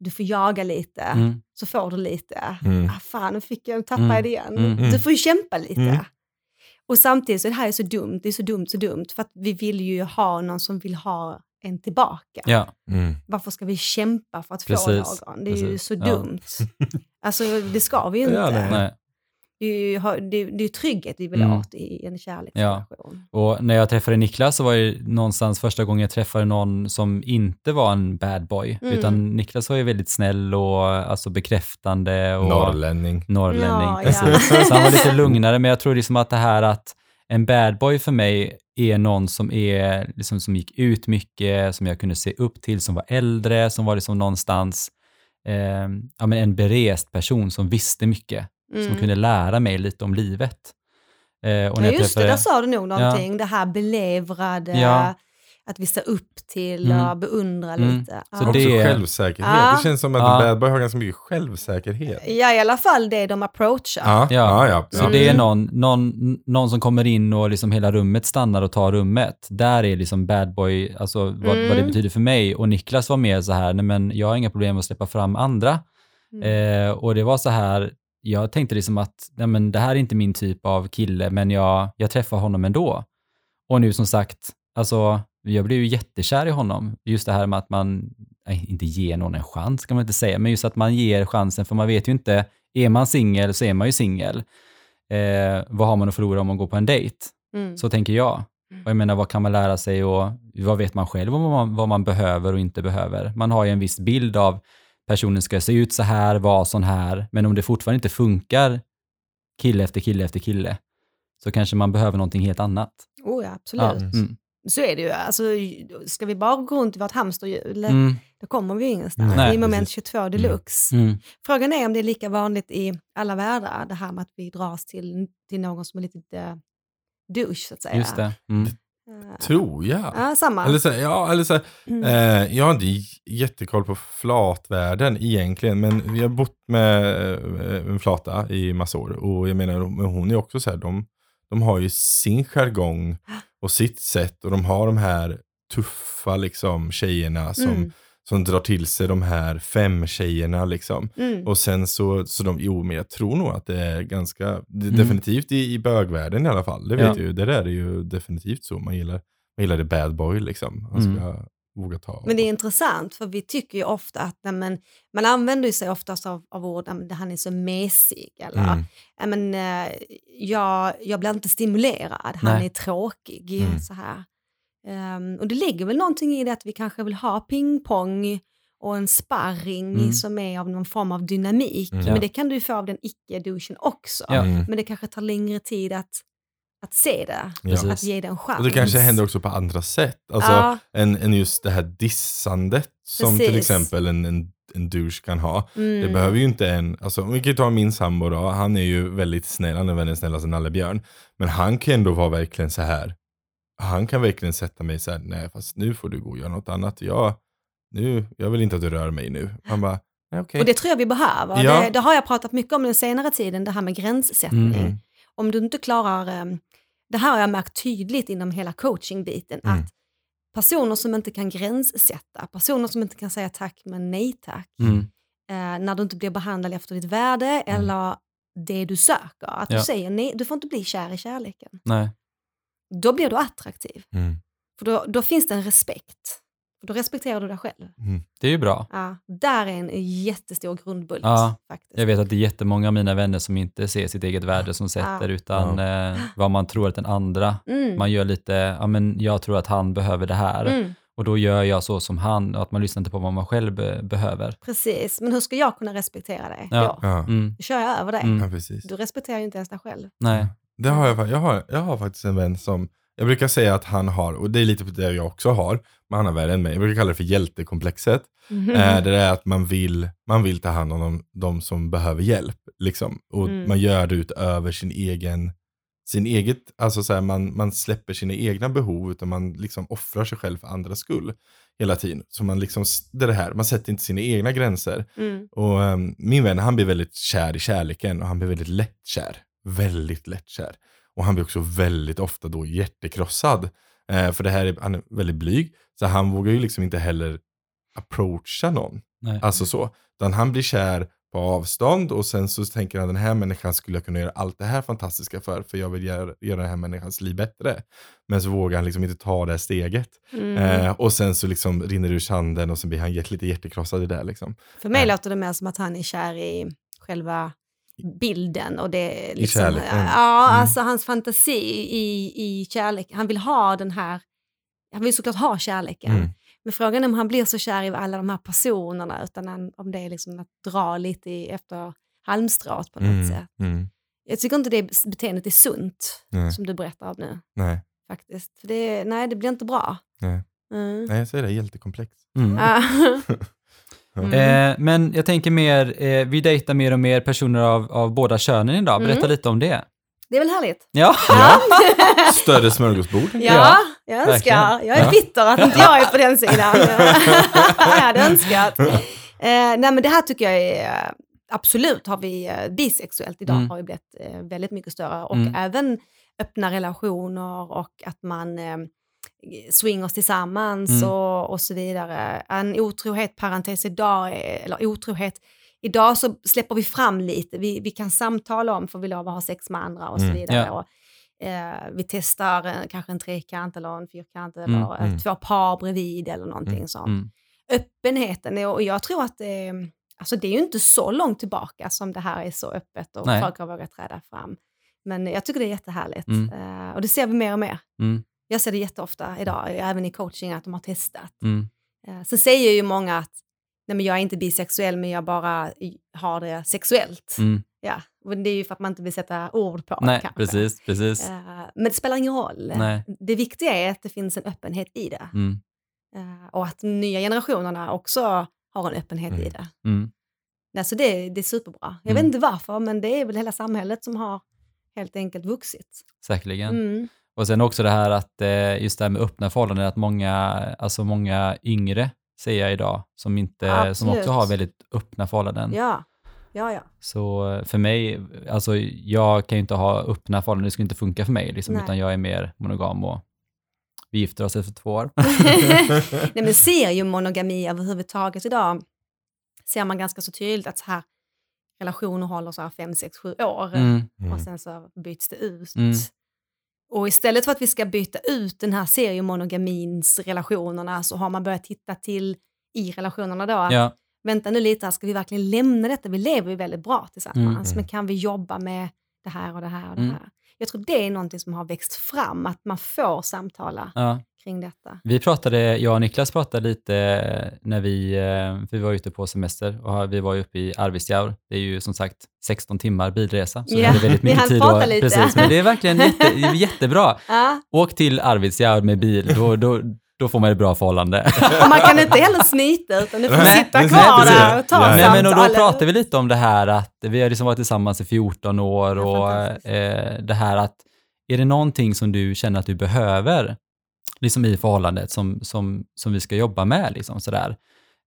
du får jaga lite, Mm. så får du lite. Mm. Ah, fan, nu fick jag tappa Mm. det igen. Mm. Du får ju kämpa lite. Mm. Och samtidigt så är det här är så dumt, det är så dumt, så dumt, för att vi vill ju ha någon som vill ha en tillbaka. Ja, Mm. Varför ska vi kämpa för att få Precis, någon? Det är ju precis. så Ja. dumt. (laughs) Alltså det ska vi ju inte. Ja, nej. Det är ju det är, det är trygghet vi vill Mm. i en kärleksrelation. Och när jag träffade Niklas så var det någonstans första gången jag träffade någon som inte var en bad boy, Mm. utan Niklas var ju väldigt snäll och alltså bekräftande och Norrlänning. norrlänning. Ja, ja. (laughs) Så han var lite lugnare, men jag tror liksom att det här att en bad boy för mig är någon som, är, liksom, som gick ut mycket, som jag kunde se upp till, som var äldre, som var liksom någonstans eh, ja, men en berest person som visste mycket, som Mm. kunde lära mig lite om livet. Eh, och Ja, just det, träffade- där sa du nog någonting. Det här belevrade, Ja. att vi ser upp till Mm. och beundrar Mm. lite. Så Ja. Också det- självsäkerhet. Ja. Det känns som att Ja. en bad boy har ganska mycket självsäkerhet. ja, i alla fall det de approachar. Ja, ja, ja. Så ja. det är Mm. någon, någon, någon som kommer in och liksom hela rummet stannar och tar rummet. Där är liksom bad boy, alltså vad, vad det Mm. betyder för mig. Och Niklas var mer så här, nej men jag har inga problem med att släppa fram andra. Mm. Eh, och det var så här, jag tänkte liksom att nej men det här är inte min typ av kille, men jag, jag träffar honom ändå. Och nu som sagt, alltså jag blev ju jättekär i honom. Just det här med att man, nej, inte ger någon en chans kan man inte säga, men just att man ger chansen, för man vet ju inte, är man singel så är man ju singel. Eh, vad har man att förlora om man går på en dejt? Mm. Så tänker jag. Och jag menar, vad kan man lära sig och vad vet man själv om vad man, vad man behöver och inte behöver? Man har ju en viss bild av personen ska se ut så här, vara sån här, men om det fortfarande inte funkar kille efter kille efter kille, så kanske man behöver någonting helt annat. Oh ja, absolut. Ja, mm, Så är det ju. Alltså, ska vi bara gå runt i vårt hamsterhjul, mm, då kommer vi ju ingenstans. Nej, I moment precis. 22 deluxe. mm, Frågan är om det är lika vanligt i alla världar, det här med att vi dras till, till någon som är lite uh, douche, så att säga. just det. Eh, Tror jag. Ja, samma. Eller så, ja, eller så, Mm. eh, jag har inte jättekoll på flatvärlden egentligen, men vi har bott med eh, en flata i massa år och jag menar, men hon är också så här, de, de har ju sin jargong och sitt sätt och de har de här tuffa liksom tjejerna som, Mm. Som drar till sig de här fem tjejerna liksom. Mm. Och sen så, så de, jo men jag tror nog att det är ganska, det, Mm. definitivt i, i bögvärlden i alla fall. Det vet Ja. ju, det där är ju definitivt så. Man gillar, man gillar det bad boy liksom. Man ska Mm. våga ta. Men det är intressant för vi tycker ju ofta att men, man använder ju sig oftast av, av ord, han är så mesig eller Mm. men, eh, jag, jag blir inte stimulerad, han Nej. är tråkig. Mm. Så här. Ehm, och det ligger väl någonting i det att vi kanske vill ha pingpong och en sparring Mm. som är av någon form av dynamik. Mm. Men det kan du få av den icke-douchen också. Ja. Mm. Men det kanske tar längre tid att, att se det, Ja. Att ge det en chans. Och det kanske händer också på andra sätt. Alltså Ja. än, än just det här dissandet som till Precis. exempel en, en, en douche kan ha. Mm. Det behöver ju inte en, alltså om vi kan ta min sambo då, han är ju väldigt snäll, han är världens snällaste nallebjörn. Men han kan ändå vara verkligen så här, han kan verkligen sätta mig så här, nej fast nu får du gå och göra något annat. Jag, nu, jag vill inte att du rör mig nu. Han bara, nej okej. Och det tror jag vi behöver. Ja. Det, det har jag pratat mycket om den senare tiden, det här med gränssättning. Mm. Mm. Om du inte klarar, eh, det här har jag märkt tydligt inom hela coachingbiten, Mm. att personer som inte kan gränssätta, personer som inte kan säga tack men nej tack, mm, eh, när du inte blir behandlad efter ditt värde eller det du söker, att Ja. du säger nej, du får inte bli kär i kärleken. nej, Då blir du attraktiv. Mm. För då, då finns det en respekt. För då respekterar du dig själv. Mm. Det är ju bra. Ja, där är en jättestor grundbult. Ja, faktiskt. Jag vet att det är jättemånga av mina vänner som inte ser sitt eget värde som sätter, utan eh, vad man tror att den andra, Mm. man gör lite, ja men jag tror att han behöver det här Mm, och då gör jag så som han och att man lyssnar inte på vad man själv be- behöver. precis, men hur ska jag kunna respektera dig Ja. då? Ja, Mm. Då kör jag över dig. Mm. ja. Du respekterar ju inte ens dig själv. Nej. Det har jag, jag, har, jag har faktiskt en vän som, jag brukar säga att han har, och det är lite det jag också har, men han har värre än mig. Jag brukar kalla det för hjältekomplexet. Mhm. Eh, det är att man vill, man vill ta hand om de, de som behöver hjälp. Liksom. Och Mm. man gör det utöver sin egen, sin eget, alltså så här, man, man släpper sina egna behov, utan man liksom offrar sig själv för andras skull hela tiden. Så man liksom, det är det här, man sätter inte sina egna gränser. Mm. Och ehm, min vän, han blir väldigt kär i kärleken och han blir väldigt lättkär. Väldigt lättkär. Och han blir också väldigt ofta då hjärtekrossad. Eh, för det här är, han är väldigt blyg, så han vågar ju liksom inte heller approacha någon. Nej. Alltså så. Utan han blir kär på avstånd och sen så tänker han den här människan skulle jag kunna göra allt det här fantastiska för, för jag vill göra, göra den här människans liv bättre. Men så vågar han liksom inte ta det här steget. Mm. Eh, och sen så liksom rinner det ur sanden och så blir han lite hjärtekrossad i det där liksom. För mig Ja. låter det mer som att han är kär i själva bilden och det liksom, kärleken. Ja, Mm. alltså hans fantasi i, i kärlek. Han vill ha den här, han vill såklart ha kärleken. Mm. Men frågan är om han blir så kär i alla de här personerna, utan han, om det är liksom att dra lite i, efter halmstrået på något Mm. sätt. Mm. Jag tycker inte det beteendet är sunt, Nej. som du berättar om nu. Nej. Faktiskt. För det, nej, det blir inte bra. Nej. Mm. Nej, jag säger det, hjältekomplex. Mm. (laughs) (laughs) Mm. Eh, men jag tänker mer, eh, vi dejtar mer och mer personer av, av båda könen idag. Berätta Mm. lite om det. det är väl härligt? Ja. Ja. (laughs) Större smörgåsbord. Ja, Ja, jag önskar. verkligen. Jag är bitter att inte jag är på den (laughs) sidan. jag hade önskat. Eh, nej men det här tycker jag är, absolut har vi bisexuellt idag Mm. har ju blivit väldigt mycket större och Mm. även öppna relationer och att man eh, swingers tillsammans Mm. och, och så vidare. En otrohet, parentes idag, eller otrohet, idag så släpper vi fram lite, vi, vi kan samtala om, får vi lov att ha sex med andra och så Mm. vidare. Ja. Och, eh, vi testar eh, kanske en trekant eller en fyrkant eller Mm, mm. två par bredvid eller någonting Mm, sånt. Öppenheten, är- och jag tror att det, alltså det är ju inte så långt tillbaka som det här är så öppet och Nej. folk har vågat träda fram. Men jag tycker det är jättehärligt. Eh, och det ser vi mer och mer. Mm. Jag ser det jätteofta idag, även i coaching, att de har testat. Mm. Eh, Sen säger ju många att nej men jag är inte bisexuell men jag bara i- har det sexuellt. Mm. Ja, och det är ju för att man inte vill sätta ord på Nej, kanske. precis, precis. Eh, Men det spelar ingen roll. Nej. Det viktiga är att det finns en öppenhet i det. Mm. Eh, Och att nya generationerna också har en öppenhet i Mm. det. Mm. Nej, så det, det är superbra. Jag Mm. vet inte varför, men det är väl hela samhället som har helt enkelt vuxit. Säkerligen. Och sen också det här att eh, just det här med öppna förhållanden, att många, alltså många yngre ser jag idag som, inte, som också har väldigt öppna förhållanden. Ja, ja, ja. Så eh, för mig, alltså jag kan ju inte ha öppna förhållanden, det skulle inte funka för mig, liksom, Nej. utan jag är mer monogam och vi gifter oss efter två år. (laughs) Nej, men (laughs) ser ju monogami överhuvudtaget idag, ser man ganska så tydligt att så här relationer håller så här fem, sex, sju år Mm. Mm. och sen så byts det ut. Mm. Och istället för att vi ska byta ut den här seriemonogamins relationerna så har man börjat titta till i relationerna då att Ja, vänta nu lite här, ska vi verkligen lämna detta? Vi lever ju väldigt bra tillsammans, Mm. men kan vi jobba med det här och det här och det Mm. Jag tror det är någonting som har växt fram, att man får samtala ja. kring detta. Vi pratade, jag och Niklas pratade lite när vi, eh, för vi var ute på semester och vi var ju uppe i Arvidsjaur. Det är ju som sagt 16 timmar bilresa, så vi Ja, hade väldigt vi mycket tid. och- lite. Precis, men det är verkligen jätte, jättebra. (laughs) Ja, Åk till Arvidsjaur med bil, då, då, då får man ett bra förhållande. och man kan inte heller smita utan du får Nej, sitta kvar där och ta Ja. Nej, men och då pratade vi lite om det här att vi har liksom varit tillsammans i 14 år och eh, det här att är det någonting som du känner att du behöver liksom i förhållandet som, som, som vi ska jobba med liksom sådär.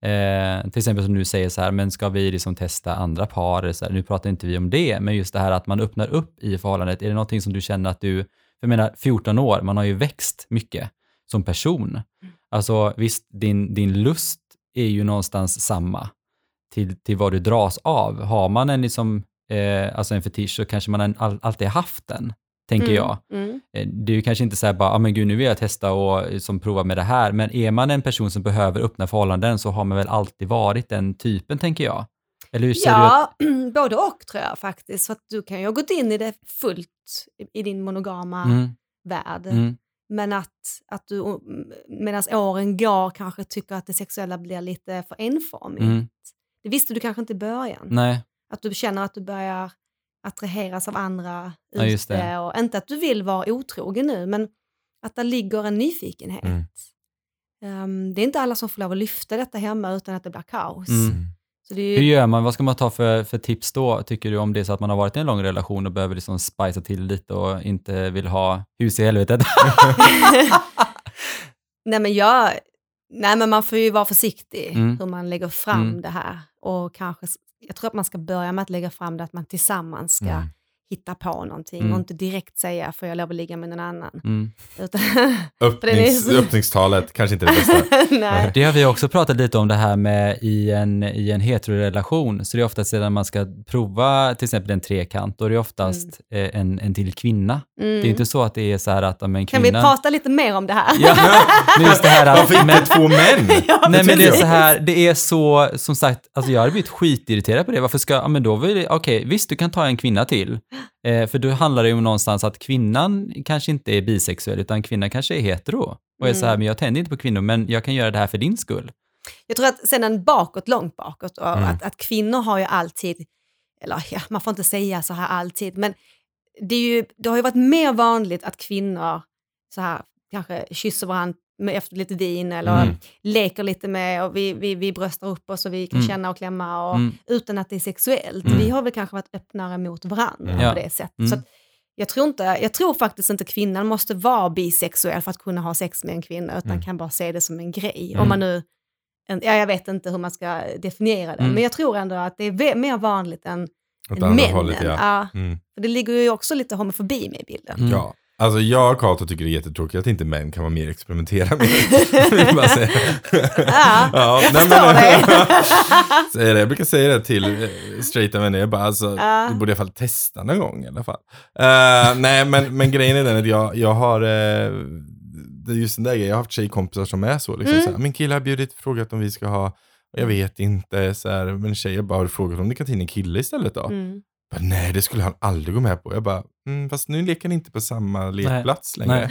Eh, till exempel som du säger så här, men ska vi liksom testa andra par? Så här, nu pratar inte vi om det, men just det här att man öppnar upp i förhållandet. Är det någonting som du känner att du, för jag menar 14 år, man har ju växt mycket som person. Alltså visst, din, din lust är ju någonstans samma till, till vad du dras av. Har man en, liksom, eh, alltså en fetisch så kanske man all, alltid haft den. tänker Mm, jag. Mm. Eh, Det är ju kanske inte så här bara, ah, men gud nu vill jag testa och eh, som prova med det här, men är man en person som behöver öppna förhållanden så har man väl alltid varit den typen, tänker jag. Eller hur ser du att, Ja, (clears throat) både och tror jag faktiskt. För att du kan ju ha gått in i det fullt i, i din monogama mm, värld. mm, Men att, att du medan åren går kanske tycker att det sexuella blir lite för enformigt. mm, Det visste du kanske inte i början. nej, Att du känner att du börjar attraheras av andra Ja, ute. Och inte att du vill vara otrogen nu, men att det ligger en nyfikenhet. Mm. Ehm, det är inte alla som får lov att lyfta detta hemma utan att det blir kaos. Mm. Är Hur ju, gör man? Vad ska man ta för, för tips då, tycker du, om det är så att man har varit i en lång relation och behöver liksom spicea till lite och inte vill ha hus i helvetet? (laughs) nej, men jag, nej men man får ju vara försiktig Mm. hur man lägger fram Mm. det här. Och kanske, jag tror att man ska börja med att lägga fram det att man tillsammans ska Mm. Hitta på någonting Mm. och inte direkt säga får jag lov att ligga med någon annan. Mm. (laughs) Utan, (laughs) Öppnings, så- öppningstalet kanske inte är det bästa. (laughs) nej. Det har vi också pratat lite om det här med i en, i en heterorelation. Så det är oftast när man ska prova till exempel en trekant, då är det oftast eh, en, en till kvinna. Mm. Det är inte så att det är så här att om en Kan kvinna... vi prata lite mer om det här? Ja, men just det här att... Varför men- två män? Nej men det är så här, det är så, som sagt, alltså jag hade blivit skitirriterad på det. Varför ska, ja men då vill okej, visst du kan ta en kvinna till. Eh, för då handlar det ju om någonstans att kvinnan kanske inte är bisexuell, utan kvinnan kanske är hetero. Och är så här, Mm. men jag tänder inte på kvinnor, men jag kan göra det här för din skull. Jag tror att sedan bakåt, långt bakåt, och Mm. att, att kvinnor har ju alltid, eller ja, man får inte säga så här alltid, men det, är ju, det har ju varit mer vanligt att kvinnor så här kanske kysser varandra med, efter lite vin eller Mm. leker lite med och vi, vi, vi bröstar upp oss och vi kan Mm. känna och klämma och, Mm. utan att det är sexuellt. Mm. Vi har väl kanske varit öppnare mot varandra Mm. Ja. på det sättet. Mm. Så att jag, tror inte, jag tror faktiskt inte kvinnan måste vara bisexuell för att kunna ha sex med en kvinna, utan Mm. kan bara se det som en grej. Mm. Om man nu, en, ja, jag vet inte hur man ska definiera det, Mm. men jag tror ändå att det är mer vanligt än, än männen. hållet, ja. Ja, Mm. för det ligger ju också lite homofobi med i bilden. Mm. Ja. Alltså jag och Kato tycker det är jättetråkigt att inte män kan vara mer experimentera med. (laughs) Ja, ja, jag nej, förstår (laughs) det. Jag brukar säga det till eh, straighta vänner. Jag bara, alltså, Ja. du borde i alla fall testa någon gång i alla fall. Eh, nej, men, men grejen är den att jag, jag har, uh, just den där grejen, jag har haft tjejkompisar som är så. Liksom, Mm. så här, min kille har bjudit, frågat om vi ska ha, jag vet inte, så här, men tjejer bara har frågat om det kan ta in en kille istället då. Mm. Bara, nej, det skulle han aldrig gå med på. Jag bara, mm, fast nu leker ni inte på samma lekplats längre. Nej.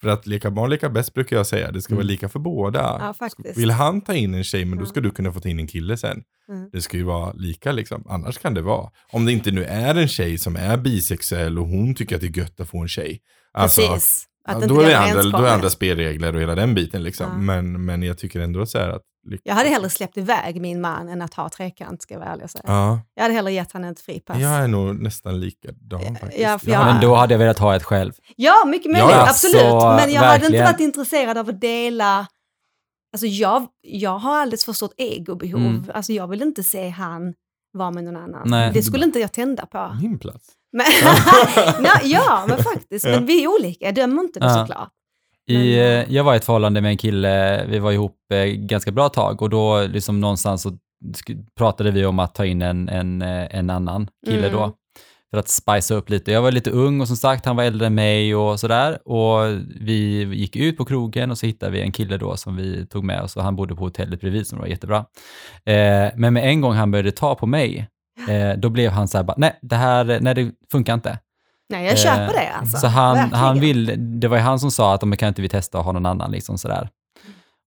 För att leka barn leka bäst brukar jag säga. Det ska vara Mm. lika för båda. Ja, faktiskt. Vill han ta in en tjej, men då ska du kunna få ta in en kille sen. Mm. Det ska ju vara lika liksom. Annars kan det vara. Om det inte nu är en tjej som är bisexuell och hon tycker att det är gött att få en tjej. Alltså, Precis. Att ja, då, är andra, då är andra spelregler och hela den biten liksom. Ja. Men, men jag tycker ändå så här att... lycka- Jag hade hellre släppt iväg min man än att ha trekant, ska jag vara ärlig och säga. Ja, Jag hade hellre gett honom ett fripass. jag är nog nästan likadan faktiskt. ja, för Jag Men då hade jag velat ha ett själv. Ja, mycket möjligt, Ja, absolut. Men jag hade inte verkligen. varit intresserad av att dela... Alltså jag, jag har alldeles för stort egobehov. Mm. Alltså jag vill inte se han vara med någon annan. Nej. Det skulle inte jag tända på. Min plats. Men, ja, (laughs) men faktiskt. Men vi är olika, jag dömer inte det Ja. såklart. I, Men, eh, jag var i ett förhållande med en kille, vi var ihop eh, ganska bra tag och då liksom någonstans så pratade vi om att ta in en, en, eh, en annan kille Mm. då. För att spicea upp lite. Jag var lite ung och som sagt han var äldre än mig och sådär. Och vi gick ut på krogen och så hittade vi en kille då som vi tog med oss och han bodde på hotellet bredvid som var jättebra. Eh, men med en gång han började ta på mig, eh, då blev han så här bara, nej det här, nej det funkar inte. Nej, jag köper Eh, det alltså. Så han, Verkligen. han vill, det var ju han som sa att "Men kan inte vi testa att ha någon annan liksom sådär.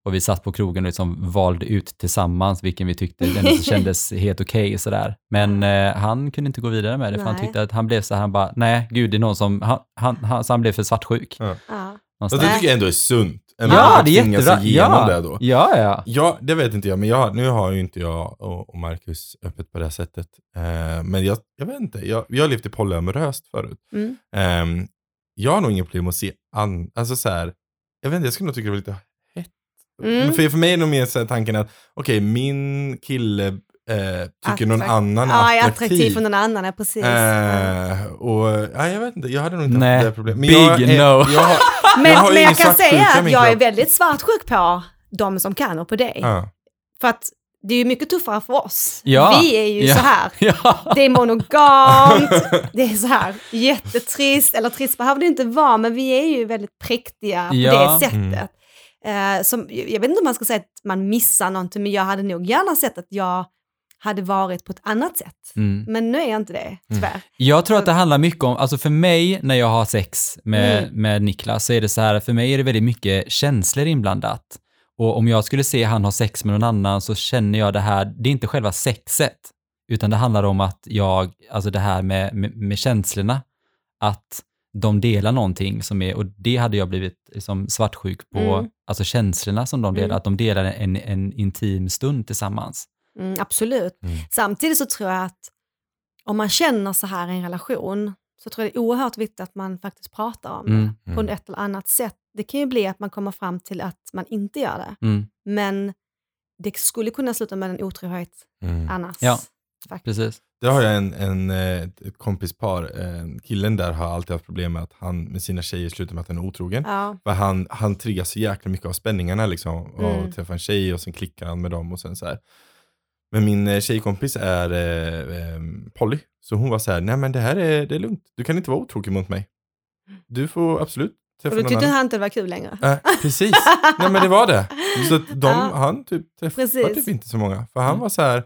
Och vi satt på krogen och liksom valde ut tillsammans vilken vi tyckte ändå (laughs) kändes helt okej sådär. Men eh, han kunde inte gå vidare med det för han tyckte att han blev så här, han bara, nej gud det är någon som, han, han, han, så han blev för svartsjuk. Ja. Någonstans. det tycker jag ändå är sunt. Ändå Ja, att det är tvinga jättebra. sig igenom Ja, det då. ja, ja. Ja, det vet inte jag, men jag, nu har ju inte jag och, Marcus öppet på det här sättet. Eh, men jag, jag vet inte, jag, jag har levt i polyamoröst förut. Mm. Ehm, jag har nog inga problem att se an, alltså så här, jag vet inte, jag skulle nog tycka det var lite hett. Mm. För, för mig är nog mer så tanken att, okej, min kille eh, tycker någon Attrakt- annan är Ja, är attraktiv. attraktiv för någon annan, ja precis. Eh, och, ja, jag vet inte, jag hade nog inte Nej, haft det problemet. Men big jag, no. Jag har, (laughs) men jag har men jag kan säga att jag är väldigt svartsjuk på de som kan och på dig. ja. För att det är ju mycket tuffare för oss. Ja. Vi är ju Ja. så här. (laughs) Ja. Det är monogamt, det är så här jättetrist, eller trist behöver det inte vara, men vi är ju väldigt präktiga på Ja. det sättet. Eh, som, jag vet inte om man ska säga att man missar någonting, men jag hade nog gärna sett att jag hade varit på ett annat sätt. Mm. Men nu är jag inte det, tyvärr. Jag tror att det handlar mycket om, alltså för mig när jag har sex med, Mm. med Niklas så är det så här, för mig är det väldigt mycket känslor inblandat. Och om jag skulle se han ha sex med någon annan så känner jag det här, det är inte själva sexet, utan det handlar om att jag, alltså det här med, med, med känslorna, att de delar någonting som är, och det hade jag blivit liksom svartsjuk på, Mm. alltså känslorna som de delar, Mm. att de delar en, en intim stund tillsammans. Mm, absolut. Mm. Samtidigt så tror jag att om man känner så här i en relation så tror jag det är oerhört viktigt att man faktiskt pratar om Mm. det på ett eller annat sätt. Det kan ju bli att man kommer fram till att man inte gör det, Mm, men det skulle kunna sluta med en otrohet Mm. annars. Ja. Faktiskt. precis. Det har jag en, en, eh, ett kompispar, killen där har alltid haft problem med att han med sina tjejer slutar med att han är otrogen. Ja. För han, han triggas så jäkla mycket av spänningarna liksom. Och Mm. träffar en tjej och sen klickar han med dem och sen så här. Men min eh, tjejkompis är eh, eh, Polly. Så hon var så här, nej men det här är, det är lugnt. Du kan inte vara otrogen mot mig. Du får absolut Och träffa då någon tyckte annan. han inte det var kul längre. Äh, precis, nej men det var det. Så att de, Ja. han typ träffade Precis. typ inte så många. För han Mm. var så här,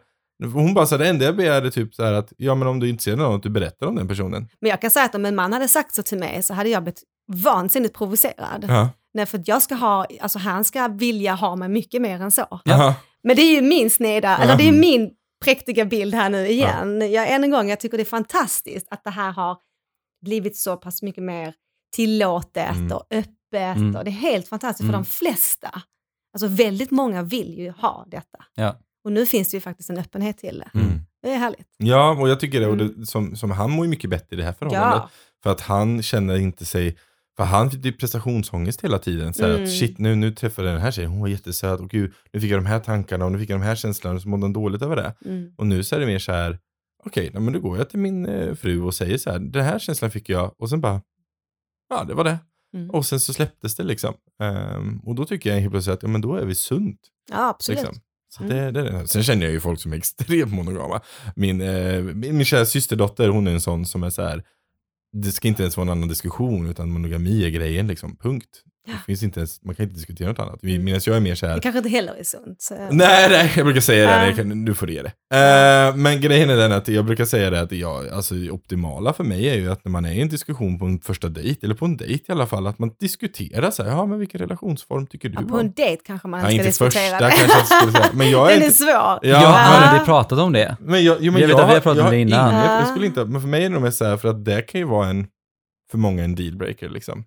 hon bara så här, det enda jag begärde typ så här att, ja men om du är intresserad av något, du berättar om den personen. Men jag kan säga att om en man hade sagt så till mig så hade jag blivit vansinnigt provocerad. Ja. Nej, för att jag ska ha, alltså han ska vilja ha mig mycket mer än så. Ja. Men det är ju min sneda, Ja. eller det är min präktiga bild här nu igen. Jag, än en gång, jag tycker det är fantastiskt att det här har blivit så pass mycket mer tillåtet Mm. och öppet. Mm. Och det är helt fantastiskt för Mm. de flesta. Alltså väldigt många vill ju ha detta. Ja. Och nu finns det ju faktiskt en öppenhet till det. Mm. Det är härligt. Ja, och jag tycker det, och Mm. det som, som han mår ju mycket bättre i det här förhållandet. Ja, För att han känner inte sig, för han fick typ prestationsångest hela tiden. Så Mm. att shit, nu, nu träffade jag den här tjejen, hon var jättesöt och gud, nu fick jag de här tankarna och nu fick jag de här känslorna och så mådde han dåligt över det. mm. Och nu så är det mer så här, okej, okay, men då går jag till min eh, fru och säger så här, den här känslan fick jag och sen bara, ja det var det. Mm. Och sen så släpptes det liksom. Ehm, och då tycker jag helt plötsligt att, ja men då är vi sunt. ja absolut. Liksom. Så Mm. det, det det. Sen känner jag ju folk som är (laughs) extremt monogama. Min, eh, min, min kära systerdotter, hon är en sån som är så här. Det ska inte ens vara en annan diskussion, utan monogami är grejen, liksom. Punkt. Det finns inte ens, man kan inte diskutera något annat. Medan jag är mer så här. Det kanske inte heller är sunt. Så. Nej, nej, jag brukar säga det, Ja. jag kan, du får ge det. Eh, men grejen är den att jag brukar säga det att jag, alltså det optimala för mig är ju att när man är i en diskussion på en första dejt, eller på en dejt i alla fall, att man diskuterar så här, ja men vilken relationsform tycker du Ja, om? på en dejt kanske man ja, inte ska inte diskutera första det. kanske jag skulle säga, men jag är Den är inte, svår. Ja, jag har aldrig pratat om det. Men jag, jo, men Jag jag, vet att vi har pratat jag om det innan. ingen- Ja. jag skulle inte, men för mig är det nog så här, för att det kan ju vara en, för många en dealbreaker liksom.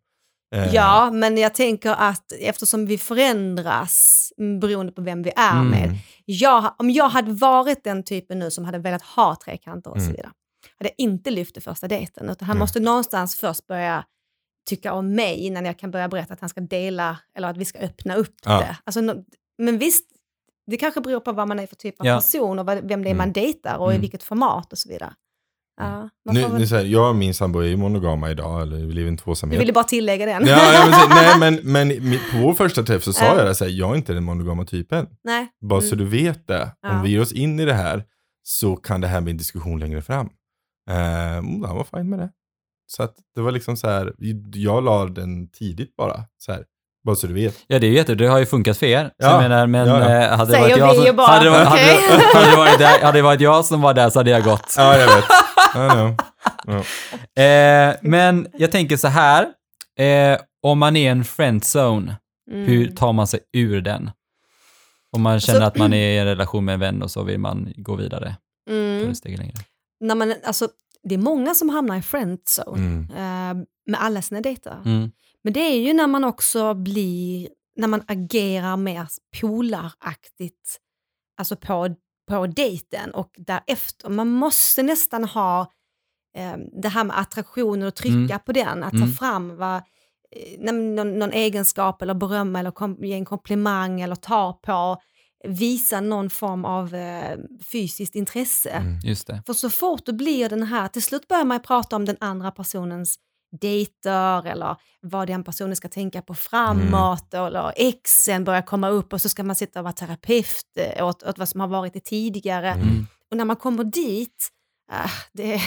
Eh, Ja, men jag tänker att eftersom vi förändras mm, beroende på vem vi är Mm. med. Jag, om jag hade varit den typen nu som hade velat ha trekanter och så Mm. vidare, hade jag inte lyft det första dejten. Utan han Mm. måste någonstans först börja tycka om mig innan jag kan börja berätta att han ska dela eller att vi ska öppna upp Ja. det. Alltså, men visst, det kanske beror på vad man är för typ av Ja. person och vem det är Mm. man dejtar och i Mm. vilket format och så vidare. Ja, man Nu, väl, nu så här, jag och min sambo är ju monogama idag, eller vi lever i en tvåsamhet. ville bara tillägga den. Ja, ja, men, så- (laughs) nej, men, men på vår första träff så sa Ja. jag det så här, jag är inte den monogama typen. Nej. Bara så Mm. du vet det, om Ja. vi ger oss in i det här så kan det här bli en diskussion längre fram. Uh, han var fine med det. Så att det var liksom så här, jag la den tidigt bara, så här, bara så du vet. Ja, det är ju jätte, det har ju funkat för er. Så Ja. jag menar, men Ja, ja. eh, hade, det Säger varit jag vi som, ju bara, hade, det varit, okej. hade, hade, det varit där, hade det varit jag som var där så hade jag gått. Ja, jag vet. (laughs) Ja. Eh, men jag tänker så här, eh, om man är en friendzone, Mm. hur tar man sig ur den? Om man känner Alltså- att man är i en relation med en vän och så vill man gå vidare, Mm. längre. när man, alltså, det är många som hamnar i friendzone Mm. eh, med alla sina dejter. Mm. Men det är ju när man också blir, när man agerar mer polaraktigt, alltså på, på dejten och därefter. Man måste nästan ha eh, det här med attraktionen och trycka Mm. på den, att Mm. ta fram vad, eh, någon, någon egenskap eller berömma eller kom, ge en komplimang eller ta på, visa någon form av eh, fysiskt intresse. Mm. För så fort det blir den här, till slut börjar man prata om den andra personens dejter eller vad den personen ska tänka på framåt eller exen börjar komma upp och så ska man sitta och vara terapeut eh, åt, åt vad som har varit det tidigare. Mm. Och när man kommer dit, äh, det,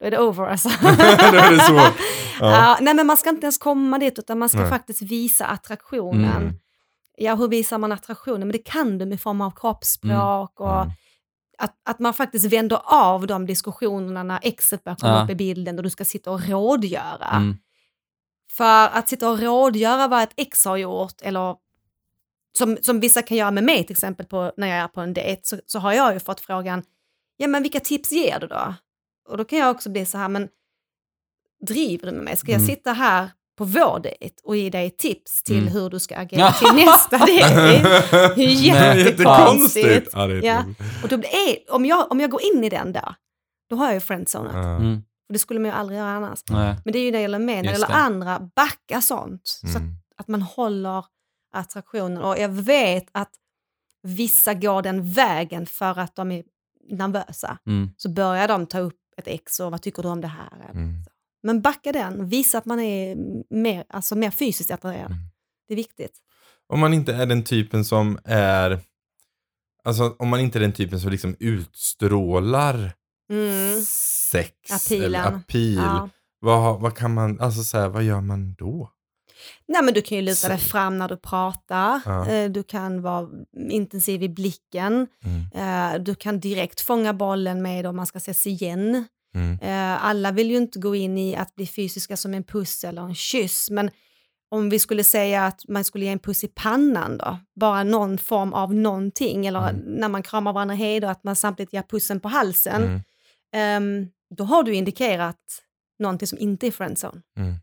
då är det over alltså. (laughs) Då är det svårt. (laughs) Ja. Ja, nej men man ska inte ens komma dit utan man ska Nej. faktiskt visa attraktionen. Mm. Ja, hur visar man attraktionen? Men det kan du med form av kroppsspråk och Mm. Att, att man faktiskt vänder av de diskussionerna när exet börjar komma Ja. upp i bilden och du ska sitta och rådgöra. Mm. För att sitta och rådgöra vad ett ex har gjort eller som, som vissa kan göra med mig till exempel på, när jag är på en dejt så, så har jag ju fått frågan, ja men vilka tips ger du då? Och då kan jag också bli så här, men driver du med mig? Ska jag Mm. sitta här på vår dejt och ge dig tips till Mm. hur du ska agera till nästa (laughs) dejt? Det är jättekonstigt. Ja, det är Ja. tråkigt. Och då blir, om, jag, om jag går in i den där, då har jag ju friendzonat. Mm. Och det skulle man ju aldrig göra annars. Nej. Men det är ju när det gäller mig, när det gäller andra, backa sånt. Så att, Mm. att man håller attraktionen. Och jag vet att vissa går den vägen för att de är nervösa. Mm. Så börjar de ta upp ett ex och vad tycker du om det här? Men backa den, visa att man är mer, alltså mer fysiskt attraherad. Mm. Det är viktigt. Om man inte är den typen som är, alltså om man inte är den typen som liksom utstrålar Mm. sex eller Appealen. appeal, Ja. vad, vad kan man, alltså så här, vad gör man då? Nej, men du kan ju luta dig fram när du pratar. Ja. Eh, Du kan vara intensiv i blicken. Mm. Eh, Du kan direkt fånga bollen med om man ska ses igen. Mm. Eh, Alla vill ju inte gå in i att bli fysiska som en puss eller en kyss, men om vi skulle säga att man skulle ge en puss i pannan då, bara någon form av någonting, eller Mm. när man kramar varandra hej då, att man samtidigt ger pussen på halsen, Mm. ehm, då har du indikerat någonting som inte är friendzone. Mm.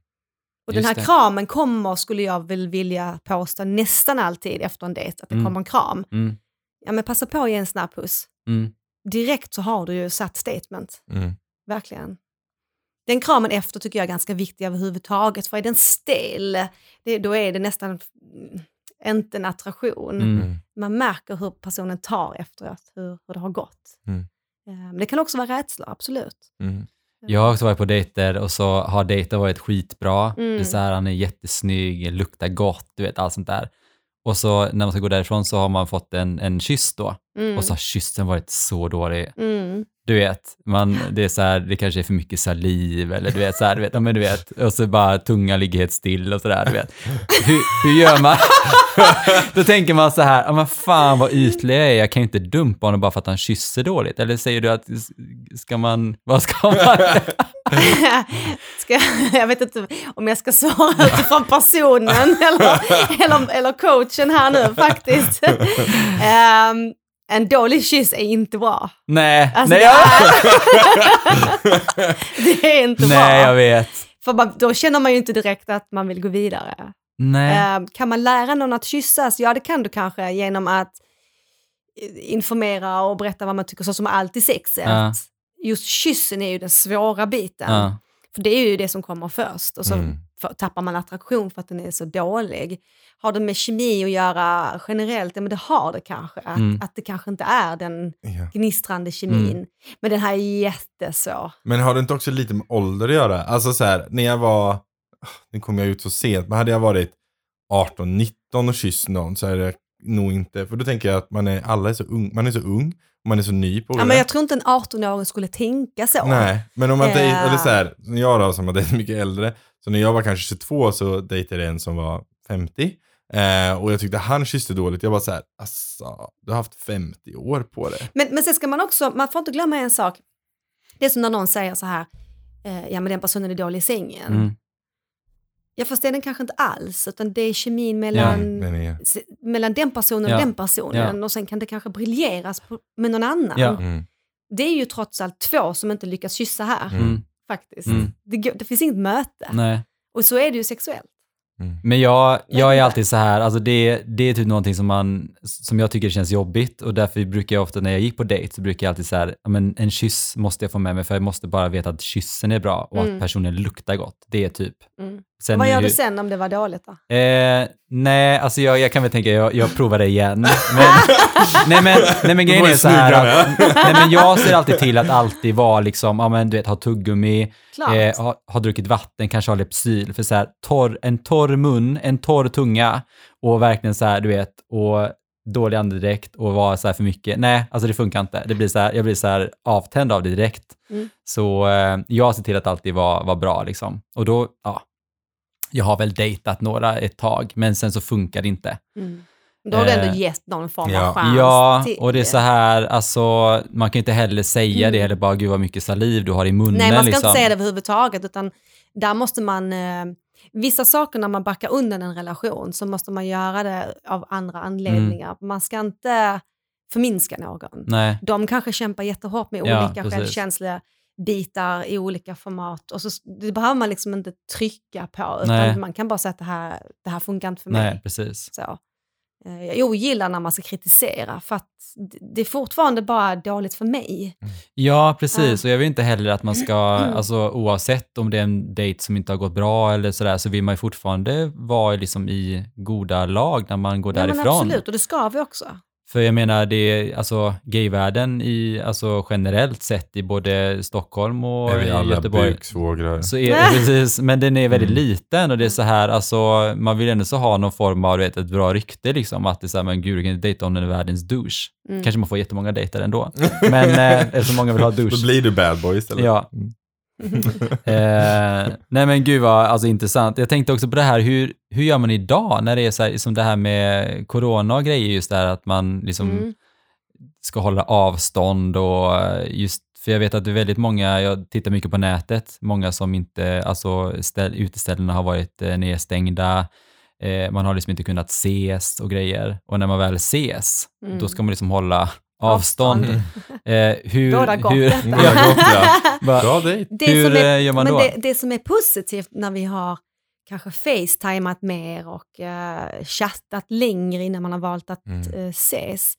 Och den här det. kramen kommer, skulle jag väl vilja påstå, nästan alltid efter en dejt, att det Mm. kommer en kram. Mm. Ja men passa på att ge en snabb puss. Direkt så har du ju satt statement. Verkligen. Den kramen efter tycker jag är ganska viktig överhuvudtaget, för är den stel, det, då är det nästan mm, inte en attraktion. Mm. Mm. Man märker hur personen tar efteråt, hur, hur det har gått. Mm. Men det kan också vara rädsla, absolut. Mm. Jag har också varit på dejter och så har dejten varit skitbra. Mm. Det är så här, han är jättesnygg, luktar gott, du vet allt sånt där. Och så när man ska gå därifrån så har man fått en, en kyss då. Mm. Och så har kyssen varit så dålig. Mm. Du vet, man, det är så här, det kanske är för mycket saliv eller du vet så här, du vet, ja, men du vet, och så bara tunga ligger helt still och så där, du vet. Hur, hur gör man? (laughs) Då tänker man så här, ja men fan vad ytlig jag är, jag kan ju inte dumpa honom bara för att han kysser dåligt. Eller säger du att, ska man, vad ska man? ska, jag- vet inte om jag ska svara (laughs) utifrån personen eller, eller, eller coachen här nu faktiskt. (laughs) Ehm, en dålig kyss är inte bra. Nej, Alltså, nej, jag, (laughs) Det är inte nej, jag bra. vet. För man, då känner man ju inte direkt att man vill gå vidare. Nej. Ehm, kan man lära någon att kyssas? Ja, det kan du kanske genom att eh, informera och berätta vad man tycker, så som allt i sexet. Ja. Just kyssen är ju den svåra biten. Ja. För det är ju det som kommer först och så Mm. För, tappar man attraktion för att den är så dålig. Har det med kemi att göra generellt? Ja, men det har det kanske. Att, Mm. att det kanske inte är den gnistrande kemin. Mm. Men den här är jättesvår. Men har det inte också lite med ålder att göra? Alltså så här, när jag var, nu kom jag ut så sent, men hade jag varit 18-19 och kysst någon så är det nog inte, för då tänker jag att man är, alla är så ung, man är så ung, man är så ny på Ja, det. men jag tror inte en 18-åring skulle tänka så. Nej, men om man Ja. dej- eller så här, jag då som har dejtat mycket äldre, så när jag var kanske 22 så dejtade jag en som var 50. Eh, och jag tyckte han kysste dåligt. Jag var så här, alltså, du har haft 50 år på det. Men, men sen ska man också, man får inte glömma en sak. Det är som när någon säger så här, eh, ja men den personen är dålig i sängen. Mm. Jag förstår den kanske inte alls, utan det är kemin Ja, mellan, Den är, mellan den personen Ja. och den personen och sen kan det kanske briljeras på, med någon annan. Ja. mm, Det är ju trots allt två som inte lyckas kyssa här, Mm. Mm. faktiskt. Mm. Det, det finns inget möte. Nej. Och så är det ju sexuellt. Mm, Men jag, jag är alltid så här, alltså det, det är typ någonting som, man, som jag tycker känns jobbigt och därför brukar jag ofta när jag gick på dejt så brukar jag alltid så här, men en kyss måste jag få med mig för jag måste bara veta att kyssen är bra och Mm. att personen luktar gott. Det är typ. Mm. Sen Vad gör du sen om det var dåligt då? Eh, Nej, alltså jag, jag kan väl tänka, jag, jag provar det igen. Men, (laughs) nej, men, nej men grejen var är så här att, nej men jag ser alltid till att alltid vara liksom, ja men du vet, ha tuggummi, eh, ha, ha druckit vatten, kanske ha Lypsyl, för så här, torr, en torr mun, en torr tunga och verkligen så här, du vet, och dålig andedräkt och vara så här för mycket. Nej, alltså det funkar inte. Det blir så här, jag blir så här avtänd av det direkt. Mm. Så eh, jag ser till att alltid vara, vara bra liksom. Och då, ja, jag har väl dejtat några ett tag, men sen så funkar det inte. Mm. Då har du ändå Eh, gett någon form ja. av chans. Ja, till och det är så här, alltså, man kan inte heller säga det, eller bara gud vad mycket saliv du har i munnen. Mm. Nej, man ska liksom. inte säga det överhuvudtaget, utan där måste man... Eh, vissa saker när man backar undan en relation så måste man göra det av andra anledningar. Man ska inte förminska någon. Nej, De kanske kämpar jättehårt med Ja, olika precis. självkänsliga bitar i olika format. Och så, det behöver man liksom inte trycka på, utan Nej. man kan bara säga att det här, det här funkar inte för mig. nej, precis. Så. Eh, Jag ogillar när man ska kritisera, för att det- är fortfarande bara dåligt för mig. Ja, precis. Och jag vill inte heller att man ska, Mm. alltså oavsett om det är en dejt som inte har gått bra eller sådär, så vill man ju fortfarande vara liksom i goda lag när man går Ja, men därifrån. absolut, och det ska vi också. För jag menar, det är alltså gayvärlden i, alltså generellt sett i både Stockholm och Är i alla Göteborg. buksvågrar? Så är, (laughs) precis, men den är väldigt Mm. liten och det är så här, alltså man vill ändå så ha någon form av, vet, ett bra rykte liksom, att det är så här, men gud, du kan inte dejta om den är världens douche. Mm. Kanske man får jättemånga dejter ändå, (laughs) men eh, eftersom många vill ha douche. Då blir du bad boy istället. Ja. (laughs) Eh, nej men gud vad alltså, intressant. Jag tänkte också på det här, hur, hur gör man idag när det är så här, som det här med corona och grejer, just det här att man liksom Mm. ska hålla avstånd och eh, just för jag vet att det är väldigt många, jag tittar mycket på nätet, många som inte, alltså ställ, uteställena har varit eh, nedstängda, eh, man har liksom inte kunnat ses och grejer. Och när man väl ses, Mm. då ska man liksom hålla avstånd. Avstånd. Eh, hur, Båda gott hur, detta. Båda gott, ja. Bra dejt. Det Hur som är, eh, gör man men då? det, det som är positivt när vi har kanske facetimat mer och eh, chattat längre innan man har valt att Mm. eh, ses,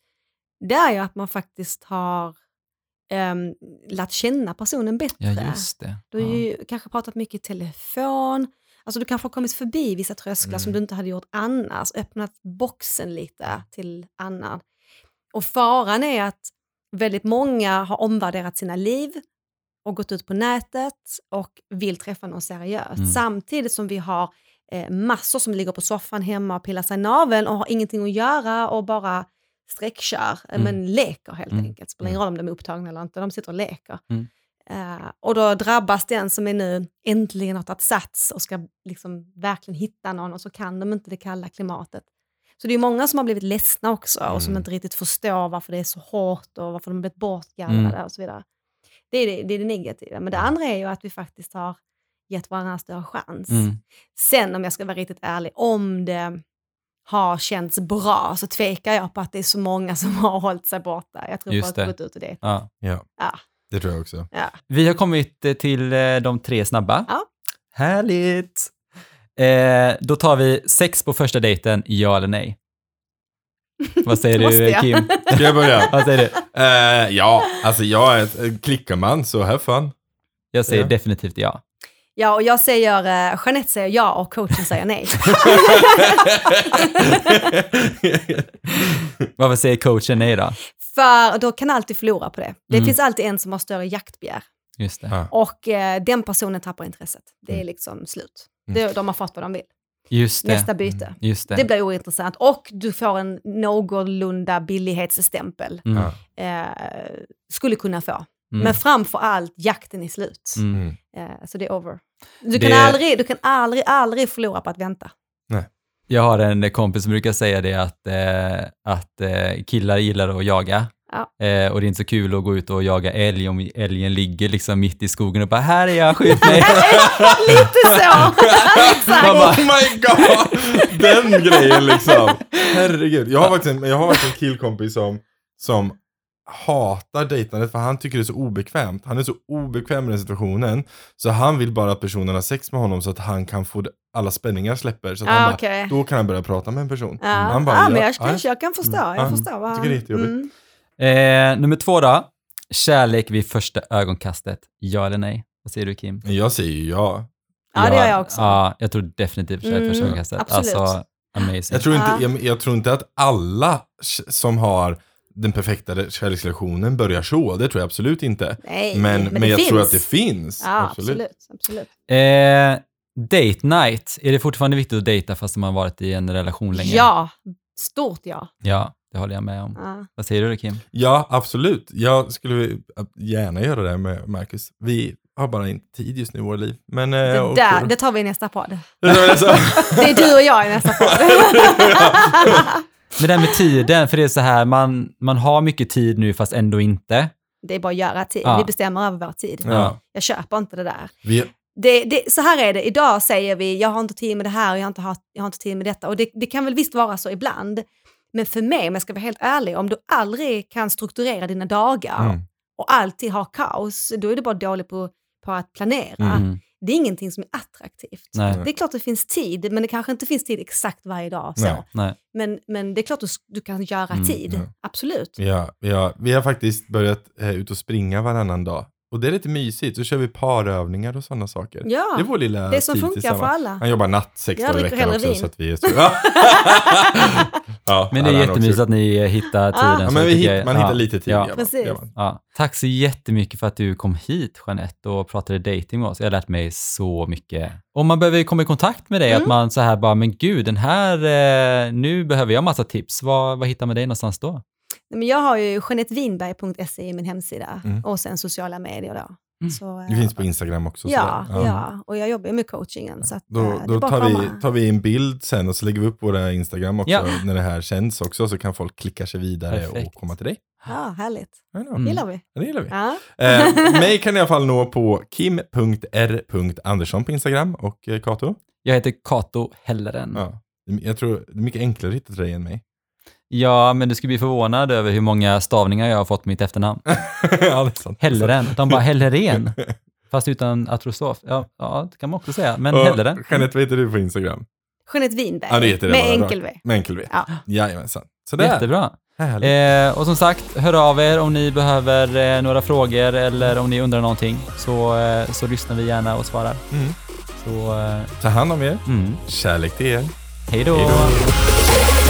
det är ju att man faktiskt har um, lärt känna personen bättre. Ja, just det. Du har Ja. ju kanske pratat mycket i telefon, alltså du kanske har kommit förbi vissa trösklar som Mm. du inte hade gjort annars, öppnat boxen lite till annan. Och faran är att väldigt många har omvärderat sina liv och gått ut på nätet och vill träffa någon seriöst. Mm. Samtidigt som vi har eh, massor som ligger på soffan hemma och pillar sig i naveln och har ingenting att göra och bara sträckkör, eh, Mm. men leker helt Mm. enkelt. Spelar ingen roll om de är upptagna eller inte, de sitter och leker. Mm. Eh, och då drabbas den som är nu äntligen har tagit sats och ska liksom verkligen hitta någon och så kan de inte det kalla klimatet. Så det är många som har blivit ledsna också och som Mm. inte riktigt förstår varför det är så hårt och varför de har blivit bortgallrade Mm. och så vidare. Det är det, det är det negativa. Men det andra är ju att vi faktiskt har gett varandra en större chans. Mm. Sen om jag ska vara riktigt ärlig, om det har känts bra så tvekar jag på att det är så många som (laughs) har hållit sig borta. Jag tror Just på att det. gått ut och det. Ja. Ja, Ja. det tror jag också. Ja. Vi har kommit eh, till eh, de tre snabba. Ja. Härligt! Eh, då tar vi sex på första dejten, ja eller nej? Vad säger du? (laughs) Kim? (laughs) Ska jag börja? (laughs) Vad säger du? Eh, ja, alltså jag är ett eh, klickarman, så have fun. Jag säger Ja. definitivt ja. Ja, och jag säger, eh, Jeanette säger ja och coachen säger nej. Varför säger coachen nej då? För då kan alltid förlora på det. Det Mm. finns alltid en som har större jaktbegär. Just det. Ja. Och eh, den personen tappar intresset. Det är Mm. liksom slut. Mm. Det, de har fått vad de vill. Just det. Nästa byte. Just det. Det blir ointressant. Och du får en någorlunda billighetsstämpel. Mm. Eh, skulle kunna få. Mm. Men framför allt, jakten är slut. Mm. Mm. Eh, så det är over. Du kan, Det- aldrig, du kan aldrig, aldrig förlora på att vänta. Jag har en kompis som brukar säga det att, eh, att eh, killar gillar att jaga. Ja. Eh, och det är inte så kul att gå ut och jaga älg om älgen ligger liksom mitt i skogen och bara “här är jag, skjut mig”. (laughs) Lite så! Exakt. Man bara, (laughs) Oh my god! Den grejen liksom. Herregud. Jag har faktiskt en, jag har faktiskt en killkompis som, som hatar dejtandet för han tycker det är så obekvämt. Han är så obekväm i den situationen. Så han vill bara att personen har sex med honom så att han kan få alla spänningar släpper. Så att Ja, han bara, då kan han börja prata med en person. Ja, Han bara, ja, men jag, ja, kanske, jag kan förstå. Jag Ja. förstår vad Tycker det är jättejobbigt. Mm. Eh, nummer två då. Kärlek vid första ögonkastet. Ja eller nej? Vad säger du Kim? Jag säger ju ja. Ja, det gör jag också. Ja, jag tror definitivt kärlek vid första Mm, ögonkastet. absolut. Alltså, Amazing. Jag tror, inte, Ja. jag, jag tror inte att alla som har den perfekta kärleksrelationen börjar så. Det tror jag absolut inte. Nej, Men, men men, det jag tror finns. att det finns. Ja, absolut. absolut. absolut. Eh, date night, är det fortfarande viktigt att dejta fast man har varit i en relation länge? Ja, stort ja. Ja, det håller jag med om. ja. Vad säger du Kim? Ja, absolut. Jag skulle gärna göra det med Marcus. Vi har bara inte tid just nu i våra liv. Men, eh, Det, och- där, det tar vi i nästa podd. Det (laughs) är du och jag i nästa podd. (laughs) Men det här med tiden, för det är så här, man, man har mycket tid nu fast ändå inte. Det är bara att göra tid. Ja. Vi bestämmer över vår tid. Ja. Jag köper inte det där. Vi, Det, det, så här är det, idag säger vi jag har inte tid med det här och jag har inte, har, jag har inte tid med detta. Och det, det kan väl visst vara så ibland. Men för mig, om jag ska vara helt ärlig, om du aldrig kan strukturera dina dagar mm, och alltid har kaos, då är du bara dålig på, på att planera. Mm. Det är ingenting som är attraktivt. Nej, Det är klart det finns tid, men det kanske inte finns tid exakt varje dag. Så. Nej. nej. Men, men det är klart att du kan göra Mm, tid, ja. absolut. ja, ja, vi har faktiskt börjat eh, ut och springa varannan dag. Och det är lite mysigt. Så kör vi parövningar och sådana saker. Ja, det är vår lilla det som funkar för alla. Han jobbar natt sex dagar i veckan också. vin. Så att vi är så... (laughs) (laughs) ja, Men det är jättemysigt att ni hittar tiden. Ja, Ja, så men vi jag- man ja, hittar lite tid. Ja. Ja. Tack så jättemycket för att du kom hit, Jeanette, och pratade dating med oss. Jag har lärt mig så mycket. Om man behöver komma i kontakt med dig, Mm. att man så här bara, men gud, den här, eh, nu behöver jag massa tips. Vad, vad hittar man dig någonstans då? Nej, Men jag har ju jeanettevinberg.se i min hemsida Mm. och sen sociala medier då. Mm. Så, Det eh, finns på Instagram också. Ja, sådär. ja, och jag jobbar med coachingen. Så att, Då, eh, det då tar, vi, tar vi en bild sen och så lägger vi upp våra Instagram också Ja. när det här känns också så kan folk klicka sig vidare Perfekt. och komma till dig. Ja, härligt. Mm. gillar vi. Ja, Det gillar vi. Ja. Eh, (laughs) mig kan i alla fall nå på kim.r.andersson på Instagram och eh, Kato. Jag heter Kato Helleren. Ja. Ja. Jag tror det är mycket enklare att hitta dig än mig. Men du skulle bli förvånad över hur många stavningar jag har fått mitt efternamn. (laughs) ja, det är sant. Helleren. De bara Helleren. Fast utan apostrof. Ja, ja, det kan man också säga. Men Och Helleren. Jeanette, vad heter du på Instagram? Jeanette Winberg. Ja, det heter det med bara, enkel V. Med enkel V. Ja. Jajamensan. Sådär. Jättebra. Eh, och som sagt, hör av er om ni behöver eh, några frågor eller om ni undrar någonting så, eh, så lyssnar vi gärna och svarar. Mm. Så, eh, Ta hand om er. mm. Kärlek till er. hej då! Hej då.